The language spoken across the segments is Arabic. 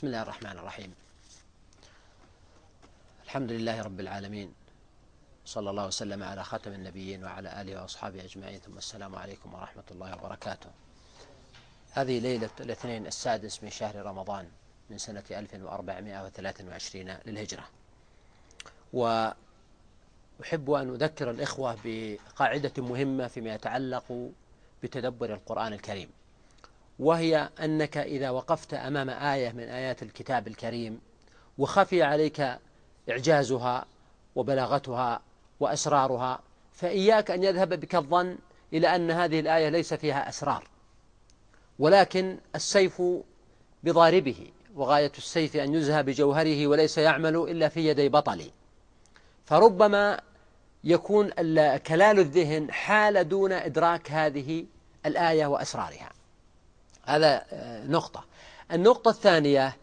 بسم الله الرحمن الرحيم. الحمد لله رب العالمين. صلى الله وسلم على خاتم النبيين وعلى آله وأصحابه أجمعين. ثم السلام عليكم ورحمة الله وبركاته. هذه ليلة الاثنين السادس من شهر رمضان من سنة 1423 للهجرة. وأحب أن أذكر الإخوة بقاعدة مهمة فيما يتعلق بتدبر القرآن الكريم. وهي أنك إذا وقفت أمام آية من آيات الكتاب الكريم وخفي عليك إعجازها وبلاغتها وأسرارها فإياك أن يذهب بك الظن إلى أن هذه الآية ليس فيها أسرار ولكن السيف بضاربه وغاية السيف أن يزهى بجوهره وليس يعمل إلا في يدي بطل فربما يكون كلال الذهن حال دون إدراك هذه الآية وأسرارها. هذا آه، نقطة. النقطة الثانية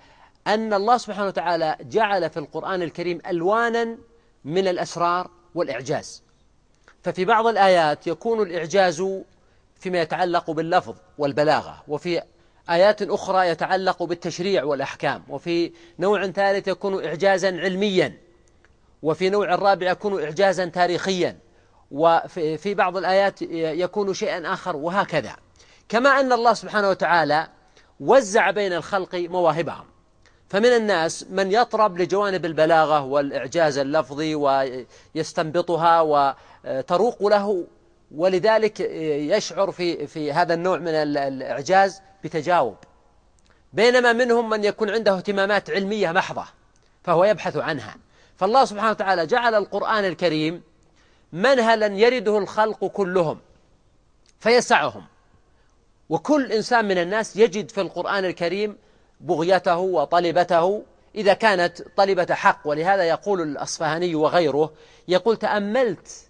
أن الله سبحانه وتعالى جعل في القرآن الكريم ألوانا من الأسرار والإعجاز. ففي بعض الآيات يكون الإعجاز فيما يتعلق باللفظ والبلاغة وفي آيات أخرى يتعلق بالتشريع والأحكام وفي نوع ثالث يكون إعجازا علميا وفي نوع الرابع يكون إعجازا تاريخيا وفي بعض الآيات يكون شيئا آخر وهكذا. كما أن الله سبحانه وتعالى وزع بين الخلق مواهبهم. فمن الناس من يطرب لجوانب البلاغة والإعجاز اللفظي ويستنبطها وتروق له ولذلك يشعر في في هذا النوع من الإعجاز بتجاوب. بينما منهم من يكون عنده اهتمامات علمية محضة فهو يبحث عنها. فالله سبحانه وتعالى جعل القرآن الكريم منهلا يرده الخلق كلهم فيسعهم. وكل إنسان من الناس يجد في القرآن الكريم بغيته وطلبته. إذا كانت طلبة حق ولهذا يقول الأصفهاني وغيره يقول تأملت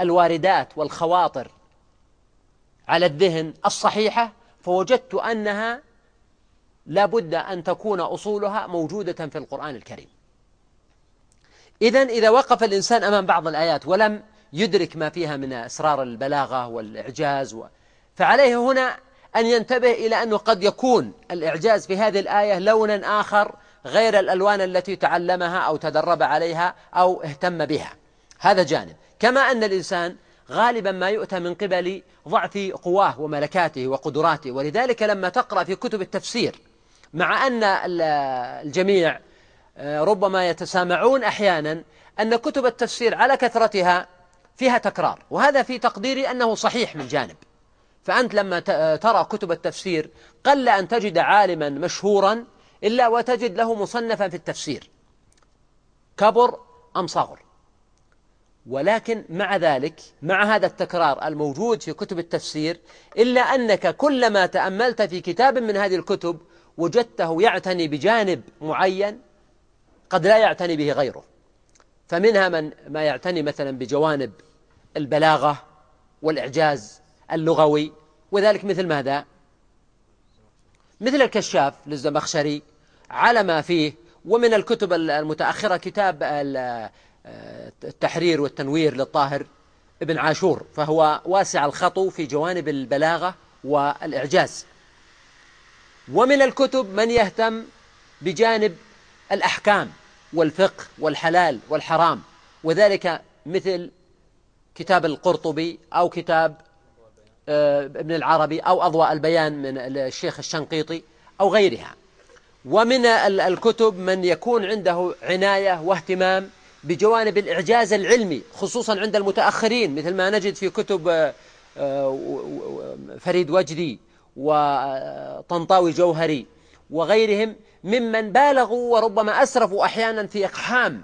الواردات والخواطر على الذهن الصحيحة فوجدت أنها لا بد أن تكون أصولها موجودة في القرآن الكريم. إذا إذا وقف الإنسان أمام بعض الآيات ولم يدرك ما فيها من أسرار البلاغة والإعجاز فعليه هنا أن ينتبه إلى أنه قد يكون الإعجاز في هذه الآية لونا آخر غير الألوان التي تعلمها أو تدرب عليها أو اهتم بها. هذا جانب. كما أن الإنسان غالبا ما يؤتى من قبل ضعف قواه وملكاته وقدراته ولذلك لما تقرأ في كتب التفسير مع أن الجميع آه، ربما يتسامعون أحيانا أن كتب التفسير على كثرتها فيها تكرار وهذا في تقديري أنه صحيح من جانب. فأنت لما ترى كتب التفسير قل أن تجد عالما مشهورا إلا وتجد له مصنفا في التفسير. كبر أم صغر؟ ولكن مع ذلك مع هذا التكرار الموجود في كتب التفسير إلا أنك كلما تأملت في كتاب من هذه الكتب وجدته يعتني بجانب معين قد لا يعتني به غيره. فمنها من ما يعتني مثلا بجوانب البلاغة والإعجاز اللغوي وذلك مثل ماذا؟ مثل الكشاف للزمخشري على ما فيه ومن الكتب المتأخرة كتاب التحرير والتنوير للطاهر ابن عاشور فهو واسع الخطو في جوانب البلاغة والإعجاز. ومن الكتب من يهتم بجانب الأحكام والفقه والحلال والحرام وذلك مثل كتاب القرطبي أو كتاب ابن العربي أو أضواء البيان من الشيخ الشنقيطي أو غيرها. ومن الكتب من يكون عنده عناية واهتمام بجوانب الإعجاز العلمي خصوصا عند المتأخرين مثل ما نجد في كتب آه، آه، فريد وجدي وطنطاوي جوهري وغيرهم ممن بالغوا وربما أسرفوا أحيانا في إقحام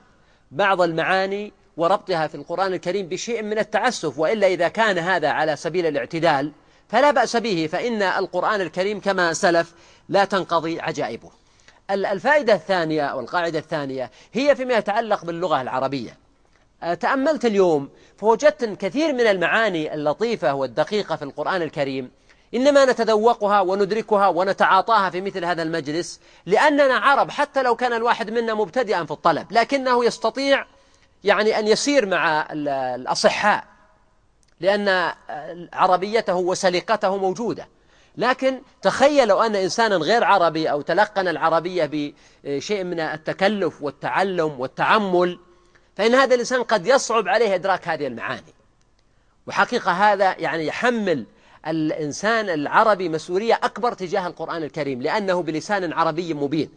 بعض المعاني وربطها في القرآن الكريم بشيء من التعسف وإلا إذا كان هذا على سبيل الاعتدال فلا بأس به فإن القرآن الكريم كما سلف لا تنقضي عجائبه. الفائدة الثانية والقاعدة الثانية هي فيما يتعلق باللغة العربية. تأملت اليوم فوجدت كثير من المعاني اللطيفة والدقيقة في القرآن الكريم. إنما نتذوقها وندركها ونتعاطاها في مثل هذا المجلس لأننا عرب حتى لو كان الواحد منا مبتدئا في الطلب لكنه يستطيع يعني أن يسير مع الأصحاء لأن عربيته وسلقته موجودة. لكن تخيلوا أن إنسانا غير عربي أو تلقن العربية بشيء من التكلف والتعلم والتعمل فإن هذا الإنسان قد يصعب عليه إدراك هذه المعاني. وحقيقة هذا يعني يحمل الإنسان العربي مسؤولية أكبر تجاه القرآن الكريم لأنه بلسان عربي مبين.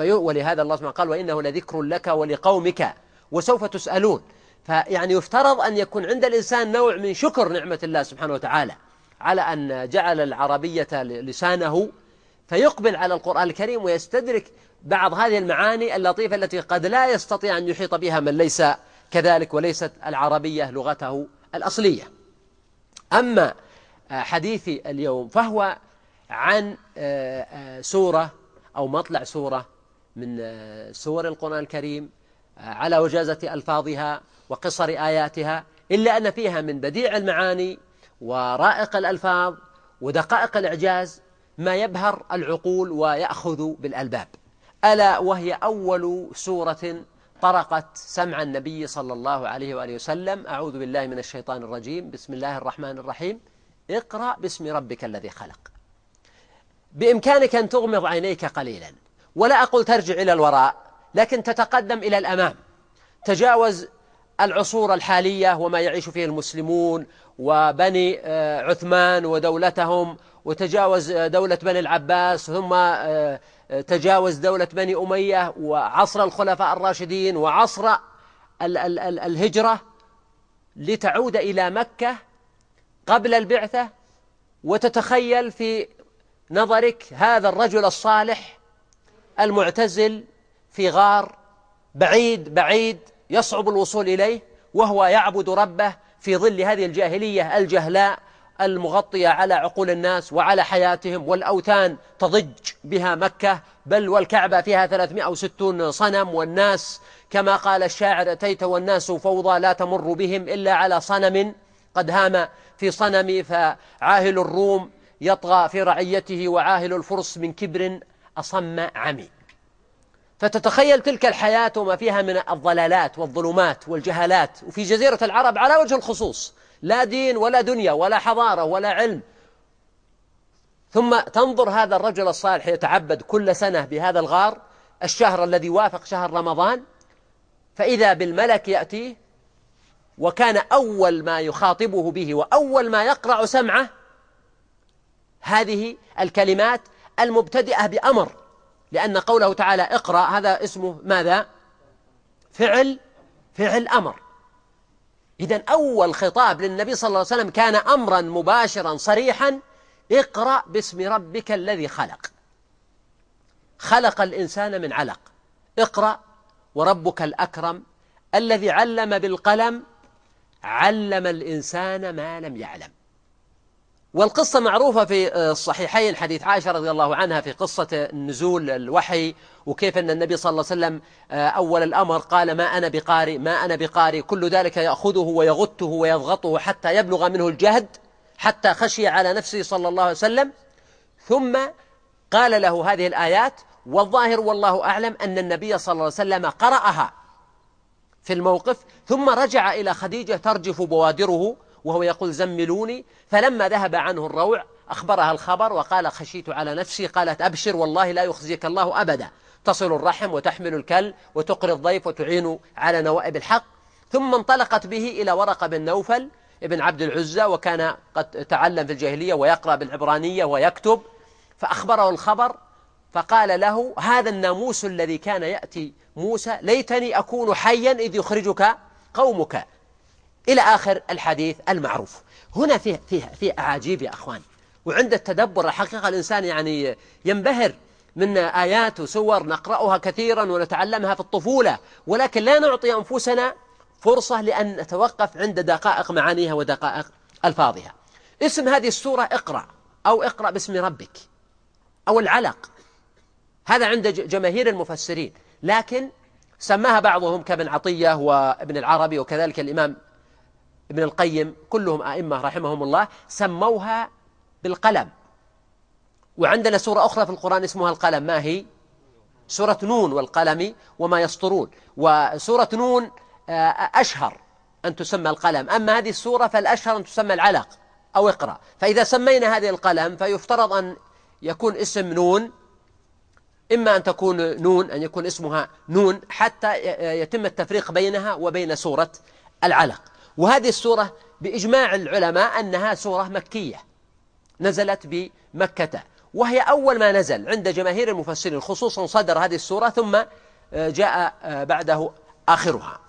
ولهذا الله سبحانه قال وإنه لذكر لك ولقومك وسوف تسألون. فيعني يفترض أن يكون عند الإنسان نوع من شكر نعمة الله سبحانه وتعالى على أن جعل العربية لسانه فيقبل على القرآن الكريم ويستدرك بعض هذه المعاني اللطيفة التي قد لا يستطيع أن يحيط بها من ليس كذلك وليست العربية لغته الأصلية. أما حديثي اليوم فهو عن آه، آه، سورة أو مطلع سورة من آه، سور القرآن الكريم على وجازة ألفاظها وقصر آياتها إلا أن فيها من بديع المعاني ورائق الألفاظ ودقائق الإعجاز ما يبهر العقول ويأخذ بالألباب. ألا وهي أول سورة طرقت سمع النبي صلى الله عليه وآله وسلم. أعوذ بالله من الشيطان الرجيم. بسم الله الرحمن الرحيم. اقرأ باسم ربك الذي خلق. بإمكانك أن تغمض عينيك قليلا. ولا أقول ترجع إلى الوراء. لكن تتقدم إلى الأمام. تجاوز العصور الحالية وما يعيش فيه المسلمون وبني آه، عثمان ودولتهم وتجاوز آه، دولة بني العباس ثم آه، تجاوز دولة بني أمية وعصر الخلفاء الراشدين وعصر الهجرة لتعود إلى مكة قبل البعثة. وتتخيل في نظرك هذا الرجل الصالح المعتزل في غار بعيد بعيد يصعب الوصول إليه وهو يعبد ربه في ظل هذه الجاهلية الجهلاء المغطية على عقول الناس وعلى حياتهم والأوثان تضج بها مكة. بل والكعبة فيها 360 صنم والناس كما قال الشاعر أتيت والناس فوضى لا تمر بهم إلا على صنم. قد هام في صنم فعاهل الروم يطغى في رعيته وعاهل الفرس من كبر أصم عمي. فتتخيل تلك الحياة وما فيها من الضلالات والظلمات والجهالات. وفي جزيرة العرب على وجه الخصوص لا دين ولا دنيا ولا حضارة ولا علم. ثم تنظر هذا الرجل الصالح يتعبد كل سنة بهذا الغار الشهر الذي وافق شهر رمضان فإذا بالملك يأتيه وكان أول ما يخاطبه به وأول ما يقرع سمعه هذه الكلمات المبتدئة بأمر. لأن قوله تعالى اقرأ هذا اسمه ماذا؟ فعل فعل أمر. إذا أول خطاب للنبي صلى الله عليه وسلم كان أمرا مباشرا صريحا اقرأ باسم ربك الذي خلق. خلق الإنسان من علق. اقرأ وربك الأكرم الذي علم بالقلم علم الإنسان ما لم يعلم. والقصة معروفة في الصحيحين حديث عائشة رضي الله عنها في قصة نزول الوحي وكيف أن النبي صلى الله عليه وسلم آه، أول الأمر قال ما أنا بقارئ ما أنا بقارئ كل ذلك يأخذه ويغته ويضغطه حتى يبلغ منه الجهد حتى خشي على نفسه صلى الله عليه وسلم. ثم قال له هذه الآيات والظاهر والله أعلم أن النبي صلى الله عليه وسلم قرأها في الموقف ثم رجع إلى خديجة ترجف بوادره وهو يقول زملوني. فلما ذهب عنه الروع أخبرها الخبر وقال خشيت على نفسي. قالت أبشر والله لا يخزيك الله أبدا. تصل الرحم وتحمل الكل وتقري الضيف وتعين على نوائب الحق. ثم انطلقت به إلى ورقة بن نوفل ابن عبد العزى وكان قد تعلم في الجاهلية ويقرأ بالعبرانية ويكتب. فأخبره الخبر فقال له هذا الناموس الذي كان يأتي موسى ليتني أكون حيا إذ يخرجك قومك. إلى آخر الحديث المعروف. هنا فيه, فيه, فيه أعاجيب يا أخوان. وعند التدبر الحقيقة الإنسان يعني ينبهر من آيات وسور نقرأها كثيرا ونتعلمها في الطفولة. ولكن لا نعطي أنفسنا فرصة لأن نتوقف عند دقائق معانيها ودقائق ألفاظها. اسم هذه السورة اقرأ أو اقرأ باسم ربك أو العلق. هذا عند جماهير المفسرين. لكن سماها بعضهم كابن عطية وابن العربي وكذلك الإمام ابن القيم كلهم أئمة رحمهم الله سموها بالقلم. وعندنا سورة أخرى في القرآن اسمها القلم. ما هي؟ سورة نون والقلم وما يسطرون. وسورة نون آه، أشهر أن تسمى القلم. أما هذه السورة فالأشهر أن تسمى العلق أو اقرأ. فإذا سمينا هذه القلم فيفترض أن يكون اسم نون إما أن تكون نون أن يكون اسمها نون حتى يتم التفريق بينها وبين سورة العلق. وهذه السورة بإجماع العلماء أنها سورة مكية نزلت بمكة. وهي أول ما نزل عند جماهير المفسرين خصوصا صدر هذه السورة ثم جاء بعده آخرها.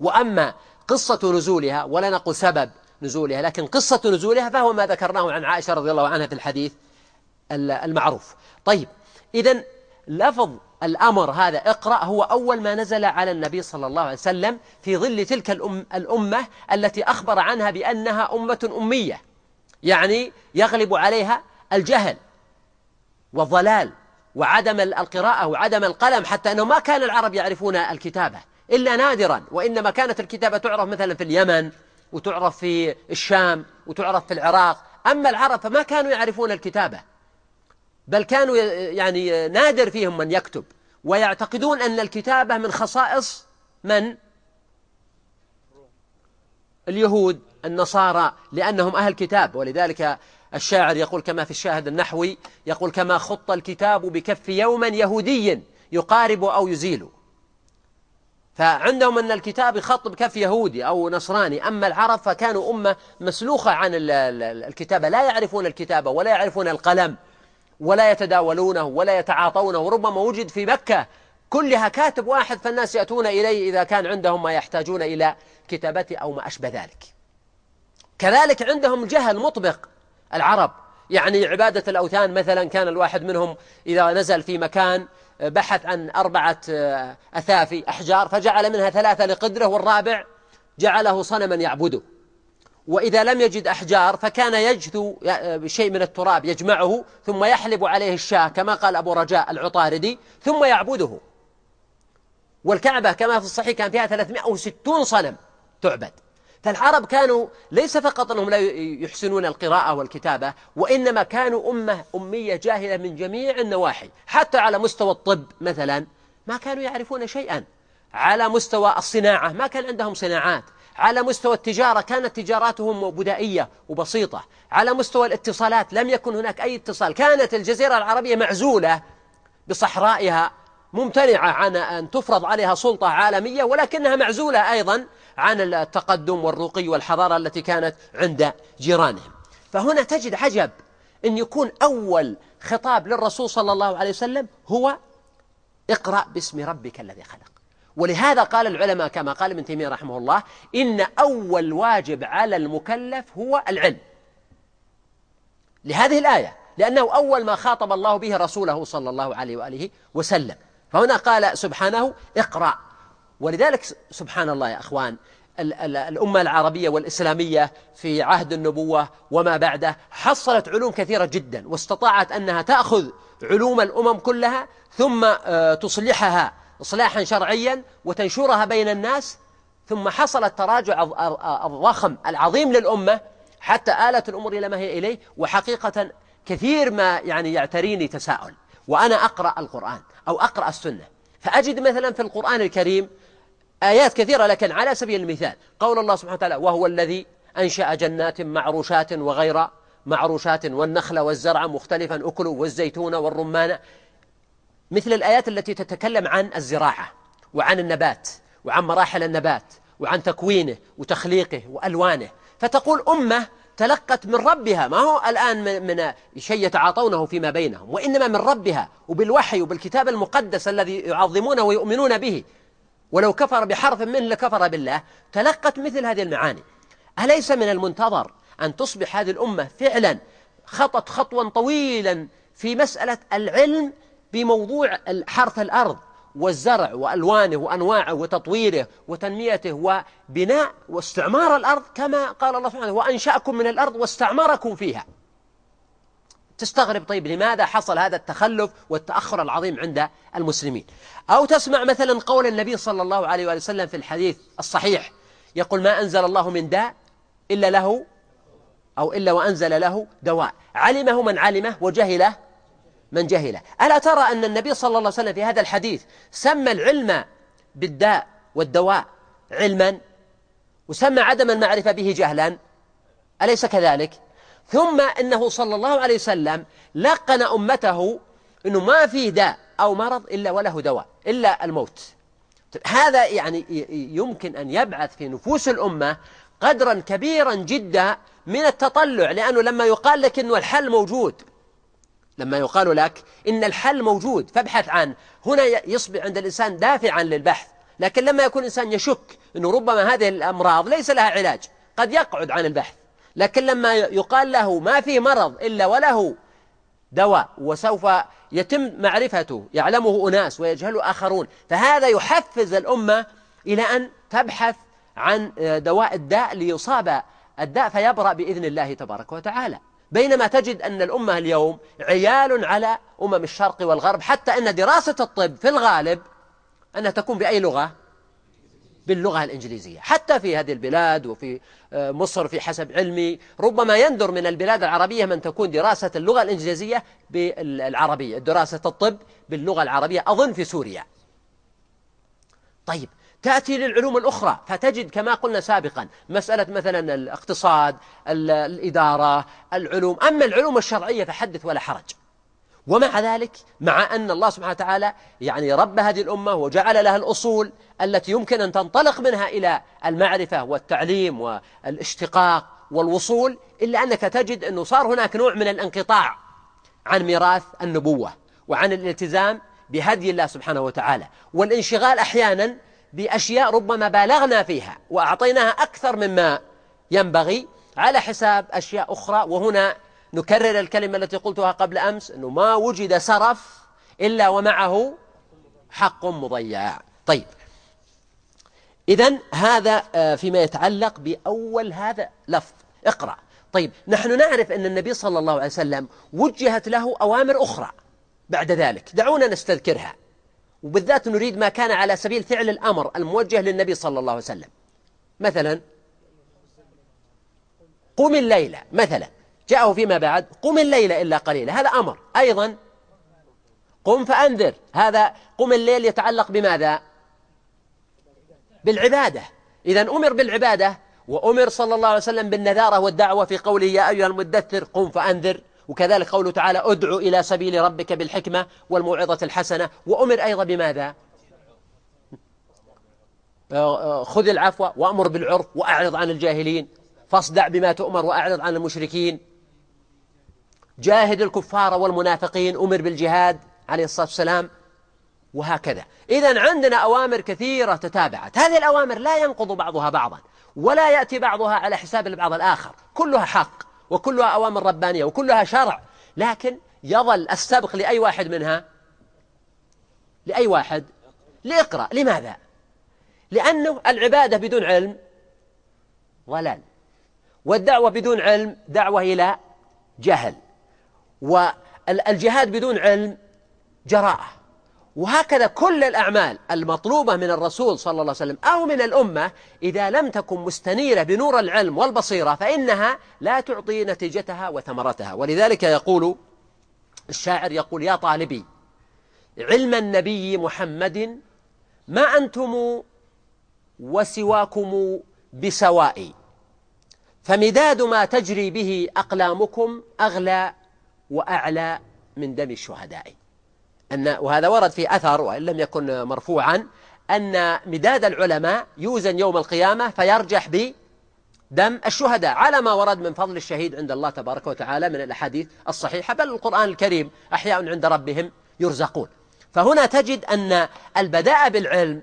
وأما قصة نزولها ولا نقول سبب نزولها لكن قصة نزولها فهو ما ذكرناه عن عائشة رضي الله عنها في الحديث المعروف. طيب إذا لفظ الأمر هذا اقرأ هو أول ما نزل على النبي صلى الله عليه وسلم في ظل تلك الأم الأمة التي أخبر عنها بأنها أمة أمية. يعني يغلب عليها الجهل والضلال وعدم القراءة وعدم القلم حتى أنه ما كان العرب يعرفون الكتابة إلا نادرا. وإنما كانت الكتابة تعرف مثلا في اليمن وتعرف في الشام وتعرف في العراق. أما العرب فما كانوا يعرفون الكتابة. بل كانوا يعني نادر فيهم من يكتب. ويعتقدون أن الكتابة من خصائص من؟ اليهود النصارى لأنهم أهل كتاب. ولذلك الشاعر يقول كما في الشاهد النحوي يقول كما خط الكتاب بكف يوما يهودي يقارب أو يزيل. فعندهم أن الكتاب يخط بكف يهودي أو نصراني. أما العرب فكانوا أمة مسلوخة عن الكتابة. لا يعرفون الكتابة ولا يعرفون القلم. ولا يتداولونه ولا يتعاطونه. وربما وجد في مكة كلها كاتب واحد فالناس يأتون إليه إذا كان عندهم ما يحتاجون إلى كتابته أو ما أشبه ذلك. كذلك عندهم جهل مطبق. العرب يعني عبادة الأوثان مثلا كان الواحد منهم إذا نزل في مكان بحث عن أربعة أثافي أحجار فجعل منها ثلاثة لقدرة والرابع جعله صنما يعبده. وإذا لم يجد أحجار فكان يجثو شيء من التراب يجمعه ثم يحلب عليه الشاة كما قال أبو رجاء العطاردي ثم يعبده. والكعبة كما في الصحيح كان فيها 360 صنم تعبد. فالعرب كانوا ليس فقط أنهم لا يحسنون القراءة والكتابة وإنما كانوا أمة أمية جاهلة من جميع النواحي حتى على مستوى الطب مثلا ما كانوا يعرفون شيئا. على مستوى الصناعة ما كان عندهم صناعات. على مستوى التجارة كانت تجاراتهم بدائية وبسيطة. على مستوى الاتصالات لم يكن هناك أي اتصال. كانت الجزيرة العربية معزولة بصحرائها ممتنعة عن أن تفرض عليها سلطة عالمية ولكنها معزولة أيضا عن التقدم والرقي والحضارة التي كانت عند جيرانهم. فهنا تجد عجب أن يكون أول خطاب للرسول صلى الله عليه وسلم هو اقرأ باسم ربك الذي خلق. ولهذا قال العلماء كما قال ابن تيمية رحمه الله إن أول واجب على المكلف هو العلم. لهذه الآية لأنه أول ما خاطب الله به رسوله صلى الله عليه وآله وسلم. فهنا قال سبحانه اقرأ. ولذلك سبحان الله يا أخوان الأمة العربية والإسلامية في عهد النبوة وما بعده حصلت علوم كثيرة جدا واستطاعت أنها تأخذ علوم الأمم كلها ثم آه، تصلحها إصلاحا شرعيا وتنشرها بين الناس ثم حصل التراجع الضخم العظيم للأمة حتى آلت الأمور إلى ما هي إليه وحقيقة كثير ما يعني يعتريني تساؤل وأنا أقرأ القرآن أو أقرأ السنة. فأجد مثلا في القرآن الكريم آيات كثيرة لكن على سبيل المثال قول الله سبحانه وتعالى وهو الذي أنشأ جنات معروشات وغير معروشات والنخل والزرع مختلفا أكله والزيتون والرمان مثل الآيات التي تتكلم عن الزراعة وعن النبات وعن مراحل النبات وعن تكوينه وتخليقه وألوانه. فتقول أمة تلقت من ربها ما هو الآن من شيء يتعاطونه فيما بينهم وإنما من ربها وبالوحي وبالكتاب المقدس الذي يعظمونه ويؤمنون به. ولو كفر بحرف منه لكفر بالله تلقت مثل هذه المعاني. أليس من المنتظر أن تصبح هذه الأمة فعلا خطت خطوا طويلا في مسألة العلم بموضوع حرث الأرض والزرع وألوانه وأنواعه وتطويره وتنميته وبناء واستعمار الأرض كما قال الله سبحانه وأنشأكم من الأرض واستعمركم فيها. تستغرب طيب لماذا حصل هذا التخلف والتأخر العظيم عند المسلمين؟ أو تسمع مثلا قول النبي صلى الله عليه وسلم في الحديث الصحيح يقول ما أنزل الله من داء إلا له أو إلا وأنزل له دواء. علمه من علمه وجهله من جهله. ألا ترى أن النبي صلى الله عليه وسلم في هذا الحديث سمى العلم بالداء والدواء علما وسمى عدم المعرفة به جهلا؟ أليس كذلك؟ ثم إنه صلى الله عليه وسلم لقن أمته أنه ما في داء أو مرض إلا وله دواء إلا الموت. هذا يعني يمكن أن يبعث في نفوس الأمة قدرا كبيرا جدا من التطلع لأنه لما يقال لك أنه الحل موجود لما يقال لك إن الحل موجود فابحث عنه هنا يصبح عند الإنسان دافعا للبحث لكن لما يكون الإنسان يشك أنه ربما هذه الأمراض ليس لها علاج قد يقعد عن البحث. لكن لما يقال له ما في مرض إلا وله دواء وسوف يتم معرفته يعلمه أناس ويجهله آخرون فهذا يحفز الأمة إلى أن تبحث عن دواء الداء ليصاب الداء فيبرأ بإذن الله تبارك وتعالى. بينما تجد أن الأمة اليوم عيال على أمم الشرق والغرب حتى أن دراسة الطب في الغالب أنها تكون بأي لغة؟ باللغة الإنجليزية. حتى في هذه البلاد وفي آه، مصر في حسب علمي ربما يندر من البلاد العربية من تكون دراسة اللغة الإنجليزية بالعربية. دراسة الطب باللغة العربية أظن في سوريا. طيب تأتي للعلوم الأخرى فتجد كما قلنا سابقا مسألة مثلا الاقتصاد الإدارة العلوم. أما العلوم الشرعية فحدث ولا حرج. ومع ذلك مع أن الله سبحانه وتعالى يعني رب هذه الأمة وجعل لها الأصول التي يمكن أن تنطلق منها إلى المعرفة والتعليم والاشتقاق والوصول إلا أنك تجد أنه صار هناك نوع من الانقطاع عن ميراث النبوة وعن الالتزام بهدي الله سبحانه وتعالى. والانشغال أحيانا بأشياء ربما بالغنا فيها وأعطيناها أكثر مما ينبغي على حساب أشياء أخرى. وهنا نكرر الكلمة التي قلتها قبل أمس أنه ما وجد سرف إلا ومعه حق مضيع. طيب إذا هذا آه، فيما يتعلق بأول هذا لفظ. اقرأ. طيب نحن نعرف أن النبي صلى الله عليه وسلم وجهت له أوامر أخرى بعد ذلك. دعونا نستذكرها. وبالذات نريد ما كان على سبيل فعل الأمر الموجه للنبي صلى الله عليه وسلم. مثلا قم الليلة مثلا جاءه فيما بعد قم الليل إلا قليلا هذا أمر. أيضا قم فأنذر. هذا قم الليل يتعلق بماذا؟ بالعبادة. إذا أمر بالعبادة وأمر صلى الله عليه وسلم بالنذارة والدعوة في قوله يا أيها المدثر قم فأنذر. وكذلك قوله تعالى ادعو إلى سبيل ربك بالحكمة والموعظة الحسنة. وأمر أيضا بماذا؟ خذ العفو وأمر بالعرف وأعرض عن الجاهلين. فاصدع بما تؤمر وأعرض عن المشركين. جاهد الكفار والمنافقين أمر بالجهاد عليه الصلاة والسلام. وهكذا. إذا عندنا أوامر كثيرة تتابعت. هذه الأوامر لا ينقض بعضها بعضا ولا يأتي بعضها على حساب البعض الآخر. كلها حق. وكلها أوامر ربانية وكلها شرع. لكن يظل السبق لأي واحد منها؟ لأي واحد؟ لإقرأ. لماذا؟ لأنه العبادة بدون علم ضلال. والدعوة بدون علم دعوة إلى جهل. والجهاد بدون علم جراءة. وهكذا كل الأعمال المطلوبة من الرسول صلى الله عليه وسلم أو من الأمة إذا لم تكن مستنيرة بنور العلم والبصيرة فإنها لا تعطي نتيجتها وثمرتها. ولذلك يقول الشاعر يقول يا طالبي علم النبي محمد ما أنتم وسواكم بسواء فمداد ما تجري به أقلامكم أغلى وأعلى من دم الشهداء. أن وهذا ورد في أثر وإن لم يكن مرفوعا أن مداد العلماء يوزن يوم القيامة فيرجح بدم الشهداء على ما ورد من فضل الشهيد عند الله تبارك وتعالى من الأحاديث الصحيحة بل القرآن الكريم أحياء عند ربهم يرزقون. فهنا تجد أن البداء بالعلم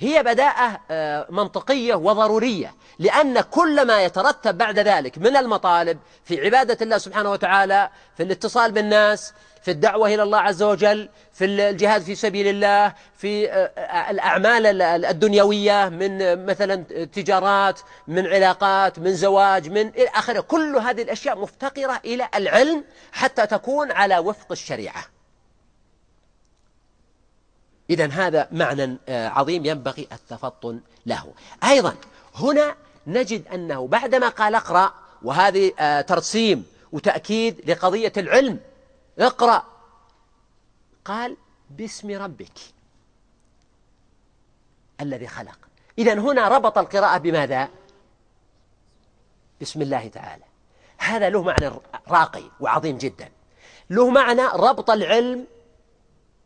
هي بداءة آه، منطقية وضرورية لأن كل ما يترتب بعد ذلك من المطالب في عبادة الله سبحانه وتعالى في الاتصال بالناس في الدعوة إلى الله عز وجل في الجهاد في سبيل الله في آه، الأعمال الدنيوية من مثلا تجارات من علاقات من زواج من إلى آخره. كل هذه الأشياء مفتقرة إلى العلم حتى تكون على وفق الشريعة. إذا هذا معنى آه، عظيم ينبغي التفطن له. أيضا هنا نجد أنه بعدما قال اقرأ وهذه آه، ترسيم وتأكيد لقضية العلم اقرأ. قال باسم ربك الذي خلق. إذا هنا ربط القراءة بماذا؟ بسم الله تعالى. هذا له معنى راقي وعظيم جدا. له معنى ربط العلم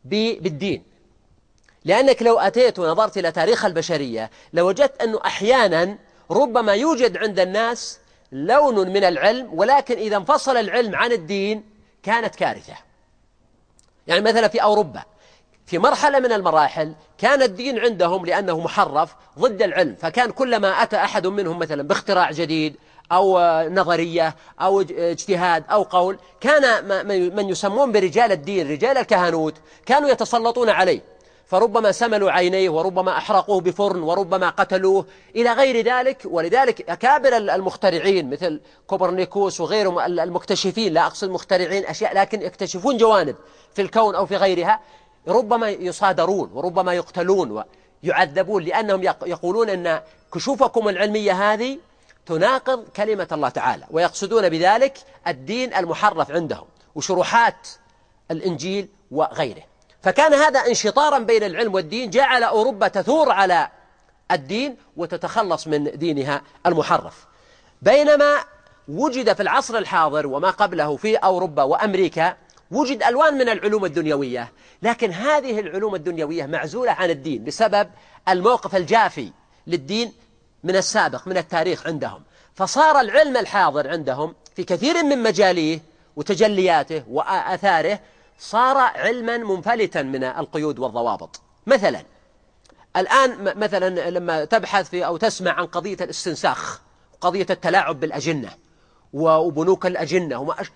بالدين. لأنك لو أتيت ونظرت إلى تاريخ البشرية لوجدت أنه أحيانا ربما يوجد عند الناس لون من العلم ولكن إذا انفصل العلم عن الدين كانت كارثة. يعني مثلا في أوروبا في مرحلة من المراحل كان الدين عندهم لأنه محرف ضد العلم فكان كلما أتى أحد منهم مثلا باختراع جديد أو نظرية أو اجتهاد أو قول كان من يسمون برجال الدين رجال الكهنوت كانوا يتسلطون عليه. فربما سملوا عينيه وربما أحرقوه بفرن وربما قتلوه. إلى غير ذلك ولذلك أكابر المخترعين مثل كوبرنيكوس وغيرهم المكتشفين. لا أقصد مخترعين أشياء لكن يكتشفون جوانب في الكون أو في غيرها. ربما يصادرون وربما يقتلون ويعذبون لأنهم يقولون أن كشوفكم العلمية هذه تناقض كلمة الله تعالى ويقصدون بذلك الدين المحرف عندهم وشروحات الإنجيل وغيره. فكان هذا انشطارا بين العلم والدين جعل أوروبا تثور على الدين وتتخلص من دينها المحرف. بينما وجد في العصر الحاضر وما قبله في أوروبا وأمريكا وجد ألوان من العلوم الدنيوية. لكن هذه العلوم الدنيوية معزولة عن الدين بسبب الموقف الجافي للدين من السابق من التاريخ عندهم. فصار العلم الحاضر عندهم في كثير من مجاليه وتجلياته وآثاره صار علما منفلتا من القيود والضوابط. مثلا الآن مثلا لما تبحث في أو تسمع عن قضية الاستنساخ قضية التلاعب بالأجنة وبنوك الأجنة وما أش...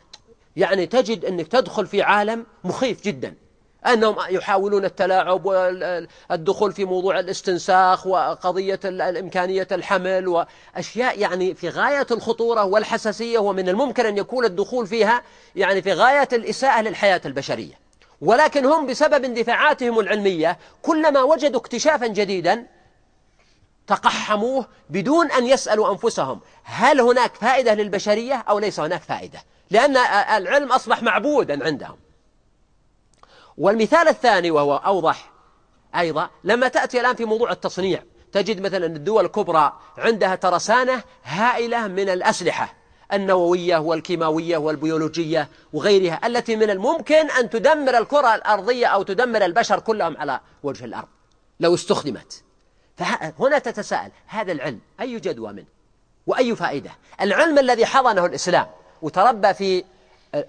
يعني تجد أنك تدخل في عالم مخيف جدا. أنهم يحاولون التلاعب والدخول في موضوع الاستنساخ وقضية الإمكانية الحمل وأشياء يعني في غاية الخطورة والحساسية ومن الممكن أن يكون الدخول فيها يعني في غاية الإساءة للحياة البشرية. ولكن هم بسبب اندفاعاتهم العلمية كلما وجدوا اكتشافا جديدا تقحموه بدون أن يسألوا أنفسهم هل هناك فائدة للبشرية أو ليس هناك فائدة. لأن العلم أصبح معبودا عندهم. والمثال الثاني وهو أوضح أيضا لما تأتي الآن في موضوع التصنيع تجد مثلا الدول الكبرى عندها ترسانة هائلة من الأسلحة النووية والكيماوية والبيولوجية وغيرها التي من الممكن أن تدمر الكرة الأرضية أو تدمر البشر كلهم على وجه الأرض لو استخدمت. فهنا تتساءل هذا العلم أي جدوى منه؟ وأي فائدة؟ العلم الذي حضنه الإسلام وتربى في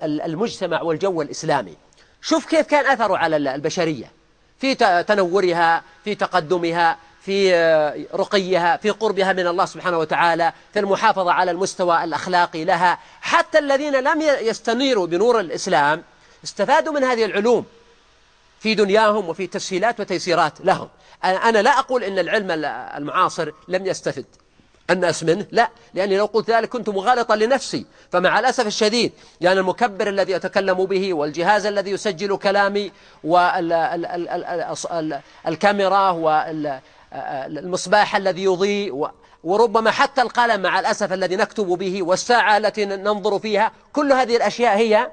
المجتمع والجو الإسلامي شوف كيف كان أثره على البشرية. في تنورها في تقدمها في آه، رقيها في قربها من الله سبحانه وتعالى في المحافظة على المستوى الأخلاقي لها. حتى الذين لم يستنيروا بنور الإسلام استفادوا من هذه العلوم في دنياهم وفي تسهيلات وتيسيرات لهم. أنا لا أقول إن العلم المعاصر لم يستفد. الناس منه؟ لا لأني لو قلت ذلك كنت مغالطا لنفسي. فمع الأسف الشديد يعني المكبر الذي أتكلم به والجهاز الذي يسجل كلامي والكاميرا والمصباح الذي يضيء وربما حتى القلم مع الأسف الذي نكتب به والساعة التي ننظر فيها كل هذه الأشياء هي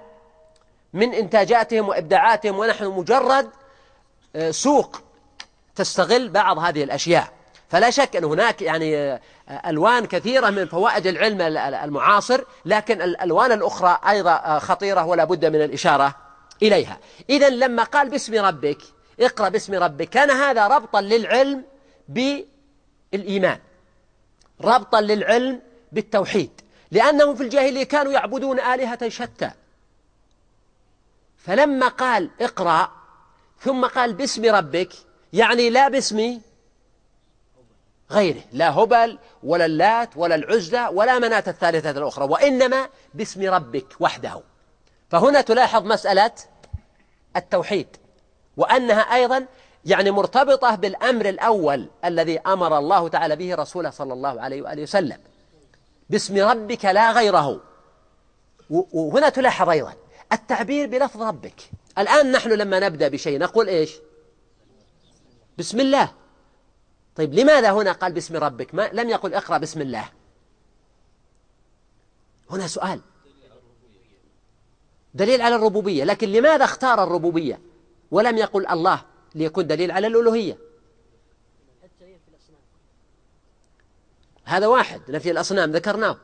من إنتاجاتهم وإبداعاتهم ونحن مجرد آه، سوق تستغل بعض هذه الأشياء. فلا شك أن هناك يعني آه، ألوان كثيرة من فوائد العلم المعاصر لكن الألوان الأخرى أيضا آه، خطيرة ولا بد من الإشارة إليها. إذا لما قال باسم ربك اقرأ باسم ربك كان هذا ربطا للعلم بالإيمان ربطا للعلم بالتوحيد لأنهم في الجاهلية كانوا يعبدون آلهة شتى. فلما قال اقرأ ثم قال باسم ربك يعني لا باسمي غيره لا هبل ولا اللات ولا العزى ولا مناة الثالثة الأخرى وإنما باسم ربك وحده. فهنا تلاحظ مسألة التوحيد وأنها أيضا يعني مرتبطة بالأمر الأول الذي أمر الله تعالى به رسوله صلى الله عليه وآله وسلم. باسم ربك لا غيره. وهنا تلاحظ أيضا التعبير بلفظ ربك. الآن نحن لما نبدأ بشيء نقول إيش؟ بسم الله. طيب لماذا هنا قال باسم ربك؟ ما لم يقل اقرأ بسم الله. هنا سؤال. دليل على الربوبية لكن لماذا اختار الربوبية ولم يقل الله ليكون دليل على الألوهية؟ هذا واحد نفي الأصنام ذكرناه.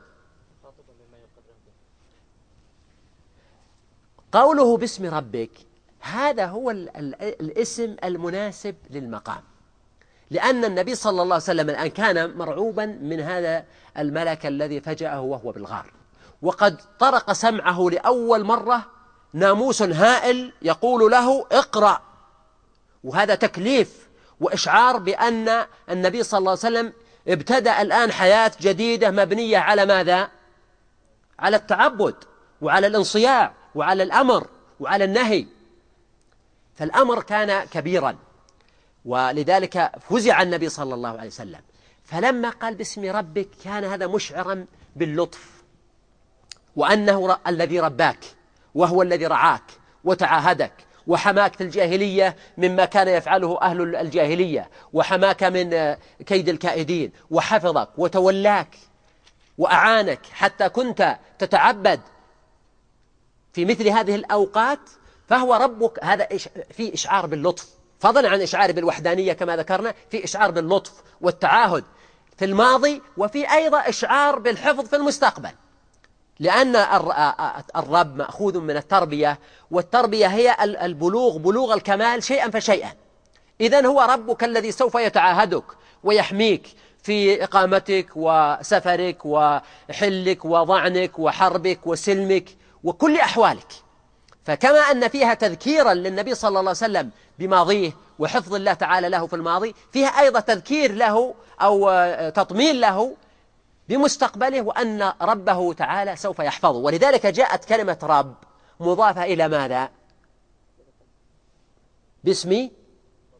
قوله باسم ربك هذا هو الاسم المناسب للمقام. لأن النبي صلى الله عليه وسلم الآن كان مرعوبا من هذا الملك الذي فجأه وهو بالغار. وقد طرق سمعه لأول مرة ناموس هائل يقول له اقرأ. وهذا تكليف وإشعار بأن النبي صلى الله عليه وسلم ابتدأ الآن حياة جديدة مبنية على ماذا؟ على التعبد وعلى الانصياع وعلى الأمر وعلى النهي. فالأمر كان كبيرا. ولذلك فزع النبي صلى الله عليه وسلم. فلما قال باسم ربك كان هذا مشعرا باللطف وأنه الذي رباك وهو الذي رعاك وتعاهدك وحماك في الجاهلية مما كان يفعله أهل الجاهلية وحماك من كيد الكائدين وحفظك وتولاك وأعانك حتى كنت تتعبد في مثل هذه الأوقات فهو ربك هذا في إشعار باللطف. فضلا عن إشعار بالوحدانية كما ذكرنا في إشعار باللطف والتعاهد في الماضي وفي أيضا إشعار بالحفظ في المستقبل. لأن الرب مأخوذ من التربية والتربية هي البلوغ بلوغ الكمال شيئا فشيئا. إذا هو ربك الذي سوف يتعاهدك ويحميك في إقامتك وسفرك وحلك وضعنك وحربك وسلمك وكل أحوالك. فكما أن فيها تذكيرا للنبي صلى الله عليه وسلم بماضيه وحفظ الله تعالى له في الماضي فيها أيضا تذكير له أو تطمين له بمستقبله وأن ربه تعالى سوف يحفظه. ولذلك جاءت كلمة رب مضافة إلى ماذا؟ باسم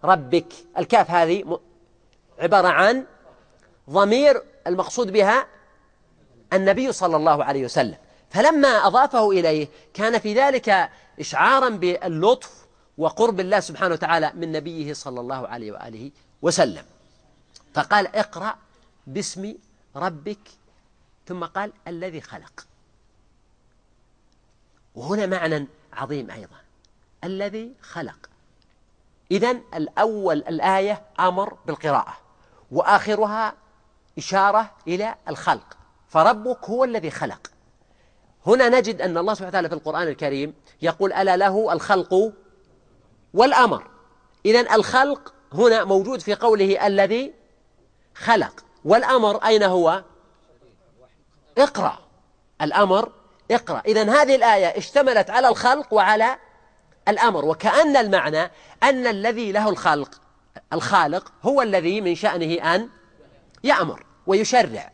ربك. الكاف هذه عبارة عن ضمير المقصود بها النبي صلى الله عليه وسلم. فلما أضافه إليه كان في ذلك إشعارا باللطف وقرب الله سبحانه وتعالى من نبيه صلى الله عليه وآله وسلم. فقال اقرأ باسم ربك ثم قال الذي خلق. وهنا معنى عظيم أيضا الذي خلق. إذا الأول الآية أمر بالقراءة وآخرها إشارة إلى الخلق. فربك هو الذي خلق. هنا نجد أن الله سبحانه وتعالى في القرآن الكريم يقول ألا له الخلق والأمر. إذا الخلق هنا موجود في قوله الذي خلق. والأمر أين هو؟ اقرأ. الأمر اقرأ. إذا هذه الآية اشتملت على الخلق وعلى الأمر. وكأن المعنى أن الذي له الخلق الخالق هو الذي من شأنه أن يأمر ويشرع.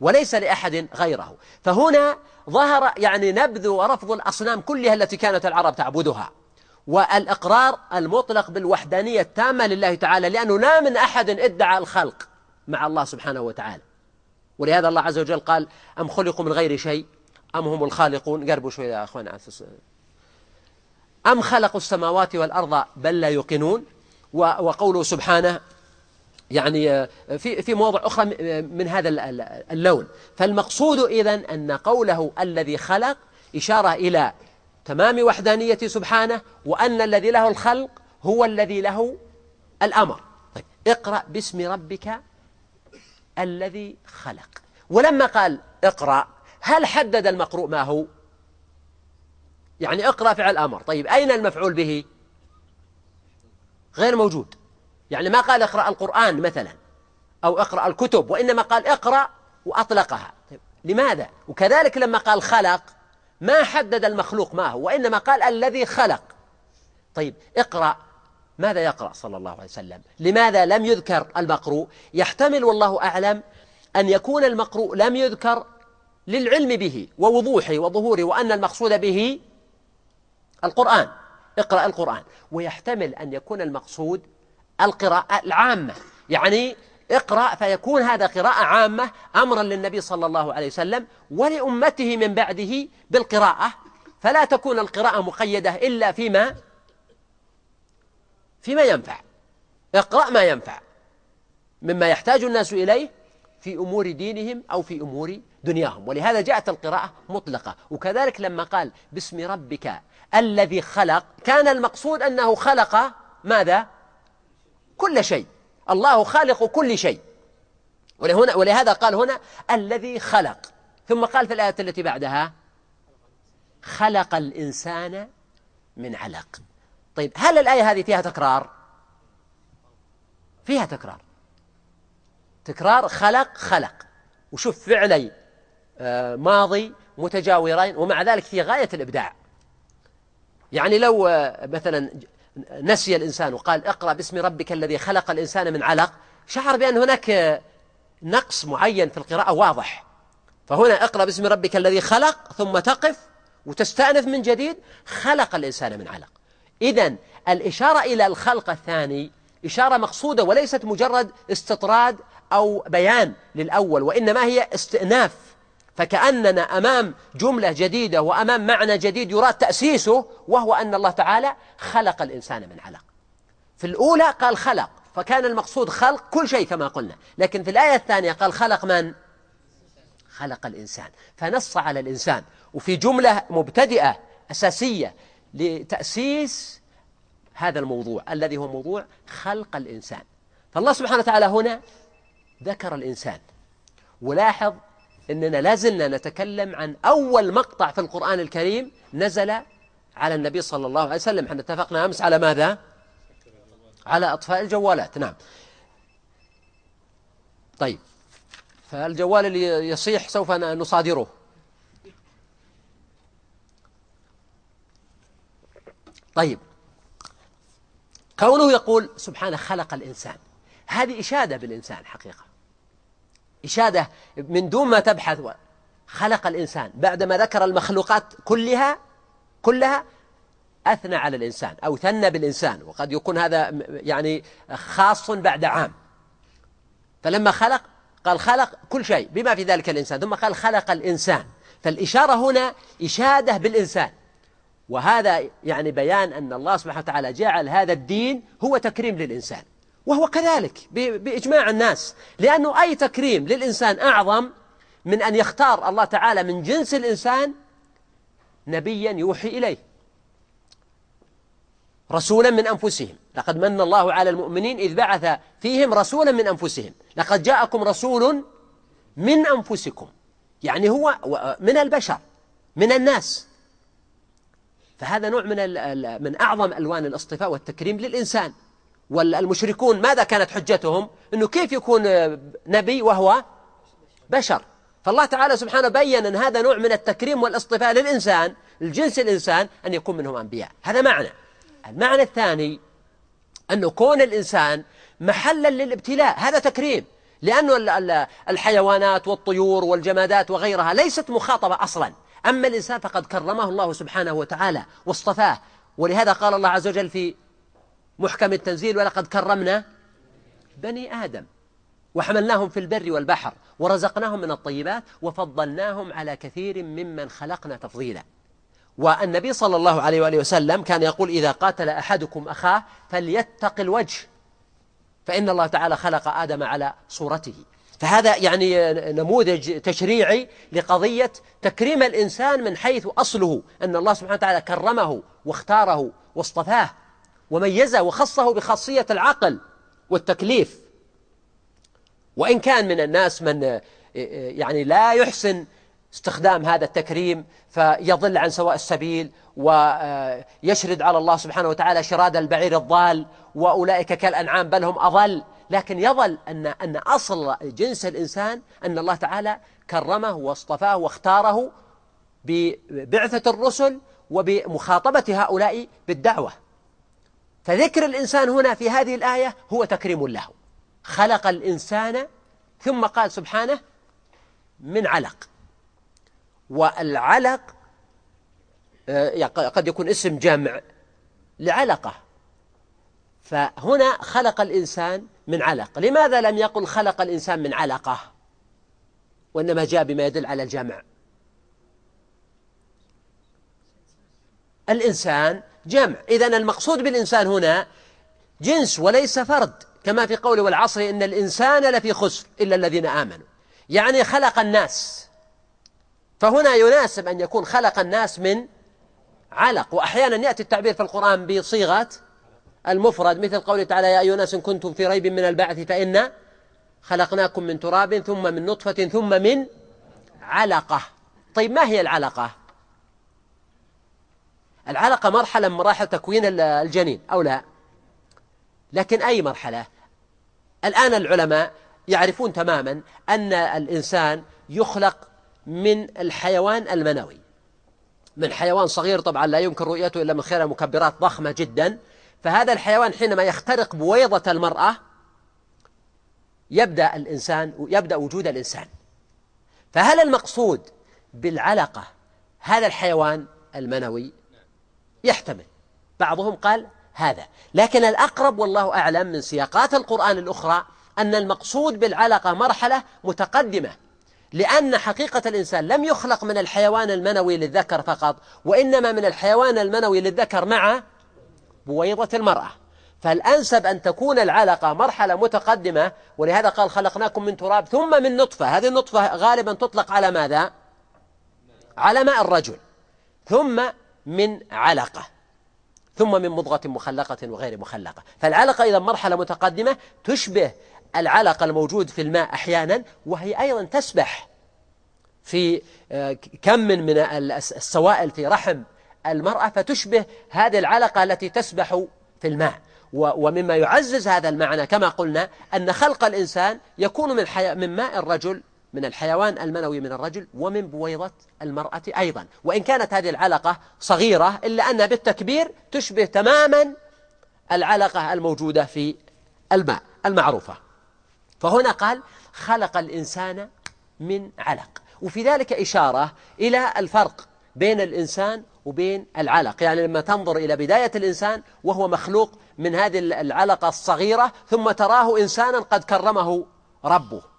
وليس لأحد غيره. فهنا ظهر يعني نبذ ورفض الأصنام كلها التي كانت العرب تعبدها. والإقرار المطلق بالوحدانية التامة لله تعالى لأنه لا من أحد ادعى الخلق مع الله سبحانه وتعالى. ولهذا الله عز وجل قال أم خلقوا من غير شيء؟ أم هم الخالقون؟ قربوا شوي يا أخوان. أم خلقوا السماوات والأرض بل لا يوقنون؟ وقوله سبحانه يعني في في مواضع أخرى من هذا اللون. فالمقصود إذن أن قوله الذي خلق إشارة إلى تمام وحدانية سبحانه وأن الذي له الخلق هو الذي له الأمر. طيب اقرأ باسم ربك الذي خلق. ولما قال اقرأ هل حدد المقروء ما هو؟ يعني اقرأ فعل أمر طيب أين المفعول به؟ غير موجود. يعني ما قال اقرأ القرآن مثلا أو اقرأ الكتب وإنما قال اقرأ وأطلقها. طيب لماذا؟ وكذلك لما قال خلق ما حدد المخلوق ما هو وإنما قال الذي خلق. طيب اقرأ. ماذا يقرأ صلى الله عليه وسلم؟ لماذا لم يذكر المقروء؟ يحتمل والله أعلم أن يكون المقروء لم يذكر للعلم به ووضوحه وظهوره وأن المقصود به القرآن. اقرأ القرآن. ويحتمل أن يكون المقصود القراءة العامة. يعني اقرأ فيكون هذا قراءة عامة أمرا للنبي صلى الله عليه وسلم ولأمته من بعده بالقراءة. فلا تكون القراءة مقيدة إلا فيما فيما ينفع. اقرأ ما ينفع. مما يحتاج الناس إليه في أمور دينهم أو في أمور دنياهم. ولهذا جاءت القراءة مطلقة. وكذلك لما قال باسم ربك الذي خلق كان المقصود أنه خلق ماذا؟ كل شيء. الله خالق كل شيء. ولهنا ولهذا قال هنا الذي خلق. ثم قال في الآية التي بعدها خلق الإنسان من علق. طيب هل الآية هذه فيها تكرار؟ فيها تكرار. تكرار خلق خلق. وشوف فعلي آه، ماضي متجاورين ومع ذلك في غاية الإبداع. يعني لو آه، مثلا نسي الإنسان وقال اقرأ باسم ربك الذي خلق الإنسان من علق شعر بأن هناك نقص معين في القراءة واضح. فهنا اقرأ باسم ربك الذي خلق ثم تقف وتستأنف من جديد خلق الإنسان من علق. إذا الإشارة إلى الخلق الثاني إشارة مقصودة وليست مجرد استطراد أو بيان للأول وإنما هي استئناف فكأننا أمام جملة جديدة وأمام معنى جديد يراد تأسيسه وهو أن الله تعالى خلق الإنسان من علق. في الأولى قال خلق فكان المقصود خلق كل شيء كما قلنا. لكن في الآية الثانية قال خلق من؟ خلق الإنسان. فنص على الإنسان وفي جملة مبتدئة أساسية لتأسيس هذا الموضوع الذي هو موضوع خلق الإنسان. فالله سبحانه وتعالى هنا ذكر الإنسان. ولاحظ أننا لازلنا نتكلم عن أول مقطع في القرآن الكريم نزل على النبي صلى الله عليه وسلم. إحنا اتفقنا أمس على ماذا؟ على أطفاء الجوالات. نعم. طيب. فالجوال اللي يصيح سوف نصادره. طيب. كونه يقول سبحانه خلق الإنسان. هذه إشادة بالإنسان حقيقة. إشادة من دون ما تبحث خلق الإنسان. بعدما ذكر المخلوقات كلها كلها أثنى على الإنسان أو ثنى بالإنسان. وقد يكون هذا يعني خاص بعد عام. فلما خلق قال خلق كل شيء بما في ذلك الإنسان. ثم قال خلق الإنسان. فالإشارة هنا إشادة بالإنسان. وهذا يعني بيان أن الله سبحانه وتعالى جعل هذا الدين هو تكريم للإنسان. وهو كذلك بإجماع الناس. لأنه أي تكريم للإنسان أعظم من أن يختار الله تعالى من جنس الإنسان نبيا يوحي إليه رسولا من أنفسهم. لقد من الله على المؤمنين إذ بعث فيهم رسولا من أنفسهم. لقد جاءكم رسول من أنفسكم يعني هو من البشر من الناس. فهذا نوع من من أعظم ألوان الإصطفاء والتكريم للإنسان. والمشركون ماذا كانت حجتهم؟ أنه كيف يكون نبي وهو بشر. فالله تعالى سبحانه بين أن هذا نوع من التكريم والاصطفاء للإنسان الجنس الإنسان أن يكون منهم أنبياء. هذا معنى. المعنى الثاني أنه كون الإنسان محلا للابتلاء. هذا تكريم. لأن الحيوانات والطيور والجمادات وغيرها ليست مخاطبة أصلا. أما الإنسان فقد كرمه الله سبحانه وتعالى واصطفاه. ولهذا قال الله عز وجل في محكم التنزيل ولقد كرمنا بني آدم وحملناهم في البر والبحر ورزقناهم من الطيبات وفضلناهم على كثير ممن خلقنا تفضيلا. والنبي صلى الله عليه وآله وسلم كان يقول إذا قاتل أحدكم أخاه فليتق الوجه فإن الله تعالى خلق آدم على صورته. فهذا يعني نموذج تشريعي لقضية تكريم الإنسان من حيث أصله أن الله سبحانه وتعالى كرمه واختاره واصطفاه. وميزه وخصه بخاصية العقل والتكليف. وإن كان من الناس من يعني لا يحسن استخدام هذا التكريم فيضل عن سواء السبيل ويشرد على الله سبحانه وتعالى شراد البعير الضال وأولئك كالأنعام بل هم أضل. لكن يظل أن أن أصل جنس الإنسان أن الله تعالى كرمه واصطفاه واختاره ببعثة الرسل وبمخاطبة هؤلاء بالدعوة. فذكر الإنسان هنا في هذه الآية هو تكريم له. خلق الإنسان ثم قال سبحانه من علق. والعلق آه، قد يكون اسم جمع لعلقة. فهنا خلق الإنسان من علق. لماذا لم يقل خلق الإنسان من علقة؟ وإنما جاء بما يدل على الجمع. الإنسان جمع. إذا المقصود بالإنسان هنا جنس وليس فرد كما في قوله والعصر إن الإنسان لفي خسر إلا الذين آمنوا. يعني خلق الناس. فهنا يناسب أن يكون خلق الناس من علق. وأحيانا يأتي التعبير في القرآن بصيغة المفرد مثل قوله تعالى يا أيها الناس إن كنتم في ريب من البعث فإن خلقناكم من تراب ثم من نطفة ثم من علقة. طيب ما هي العلقة؟ العلقة مرحلة من مراحل تكوين الجنين أو لا؟ لكن أي مرحلة؟ الآن العلماء يعرفون تماما أن الإنسان يخلق من الحيوان المنوي. من حيوان صغير طبعا لا يمكن رؤيته إلا من خلال مكبرات ضخمة جدا. فهذا الحيوان حينما يخترق بويضة المرأة يبدأ الإنسان يبدأ وجود الإنسان. فهل المقصود بالعلقة هذا الحيوان المنوي؟ يحتمل. بعضهم قال هذا. لكن الأقرب والله أعلم من سياقات القرآن الأخرى أن المقصود بالعلقة مرحلة متقدمة. لأن حقيقة الإنسان لم يخلق من الحيوان المنوي للذكر فقط وإنما من الحيوان المنوي للذكر مع بويضة المرأة. فالأنسب أن تكون العلقة مرحلة متقدمة ولهذا قال خلقناكم من تراب ثم من نطفة. هذه النطفة غالبا تطلق على ماذا؟ على ماء الرجل. ثم من علقة ثم من مضغة مخلقة وغير مخلقة فالعلقة إذا مرحلة متقدمة تشبه العلقة الموجود في الماء أحيانا وهي أيضا تسبح في آه، كم من السوائل في رحم المرأة فتشبه هذه العلقة التي تسبح في الماء ومما يعزز هذا المعنى كما قلنا أن خلق الإنسان يكون من. من ماء الرجل من الحيوان المنوي من الرجل ومن بويضة المرأة أيضا. وإن كانت هذه العلقة صغيرة إلا أنها بالتكبير تشبه تماما العلقة الموجودة في الماء المعروفة. فهنا قال خلق الإنسان من علق. وفي ذلك إشارة إلى الفرق بين الإنسان وبين العلق. يعني لما تنظر إلى بداية الإنسان وهو مخلوق من هذه العلقة الصغيرة ثم تراه إنسانا قد كرمه ربه.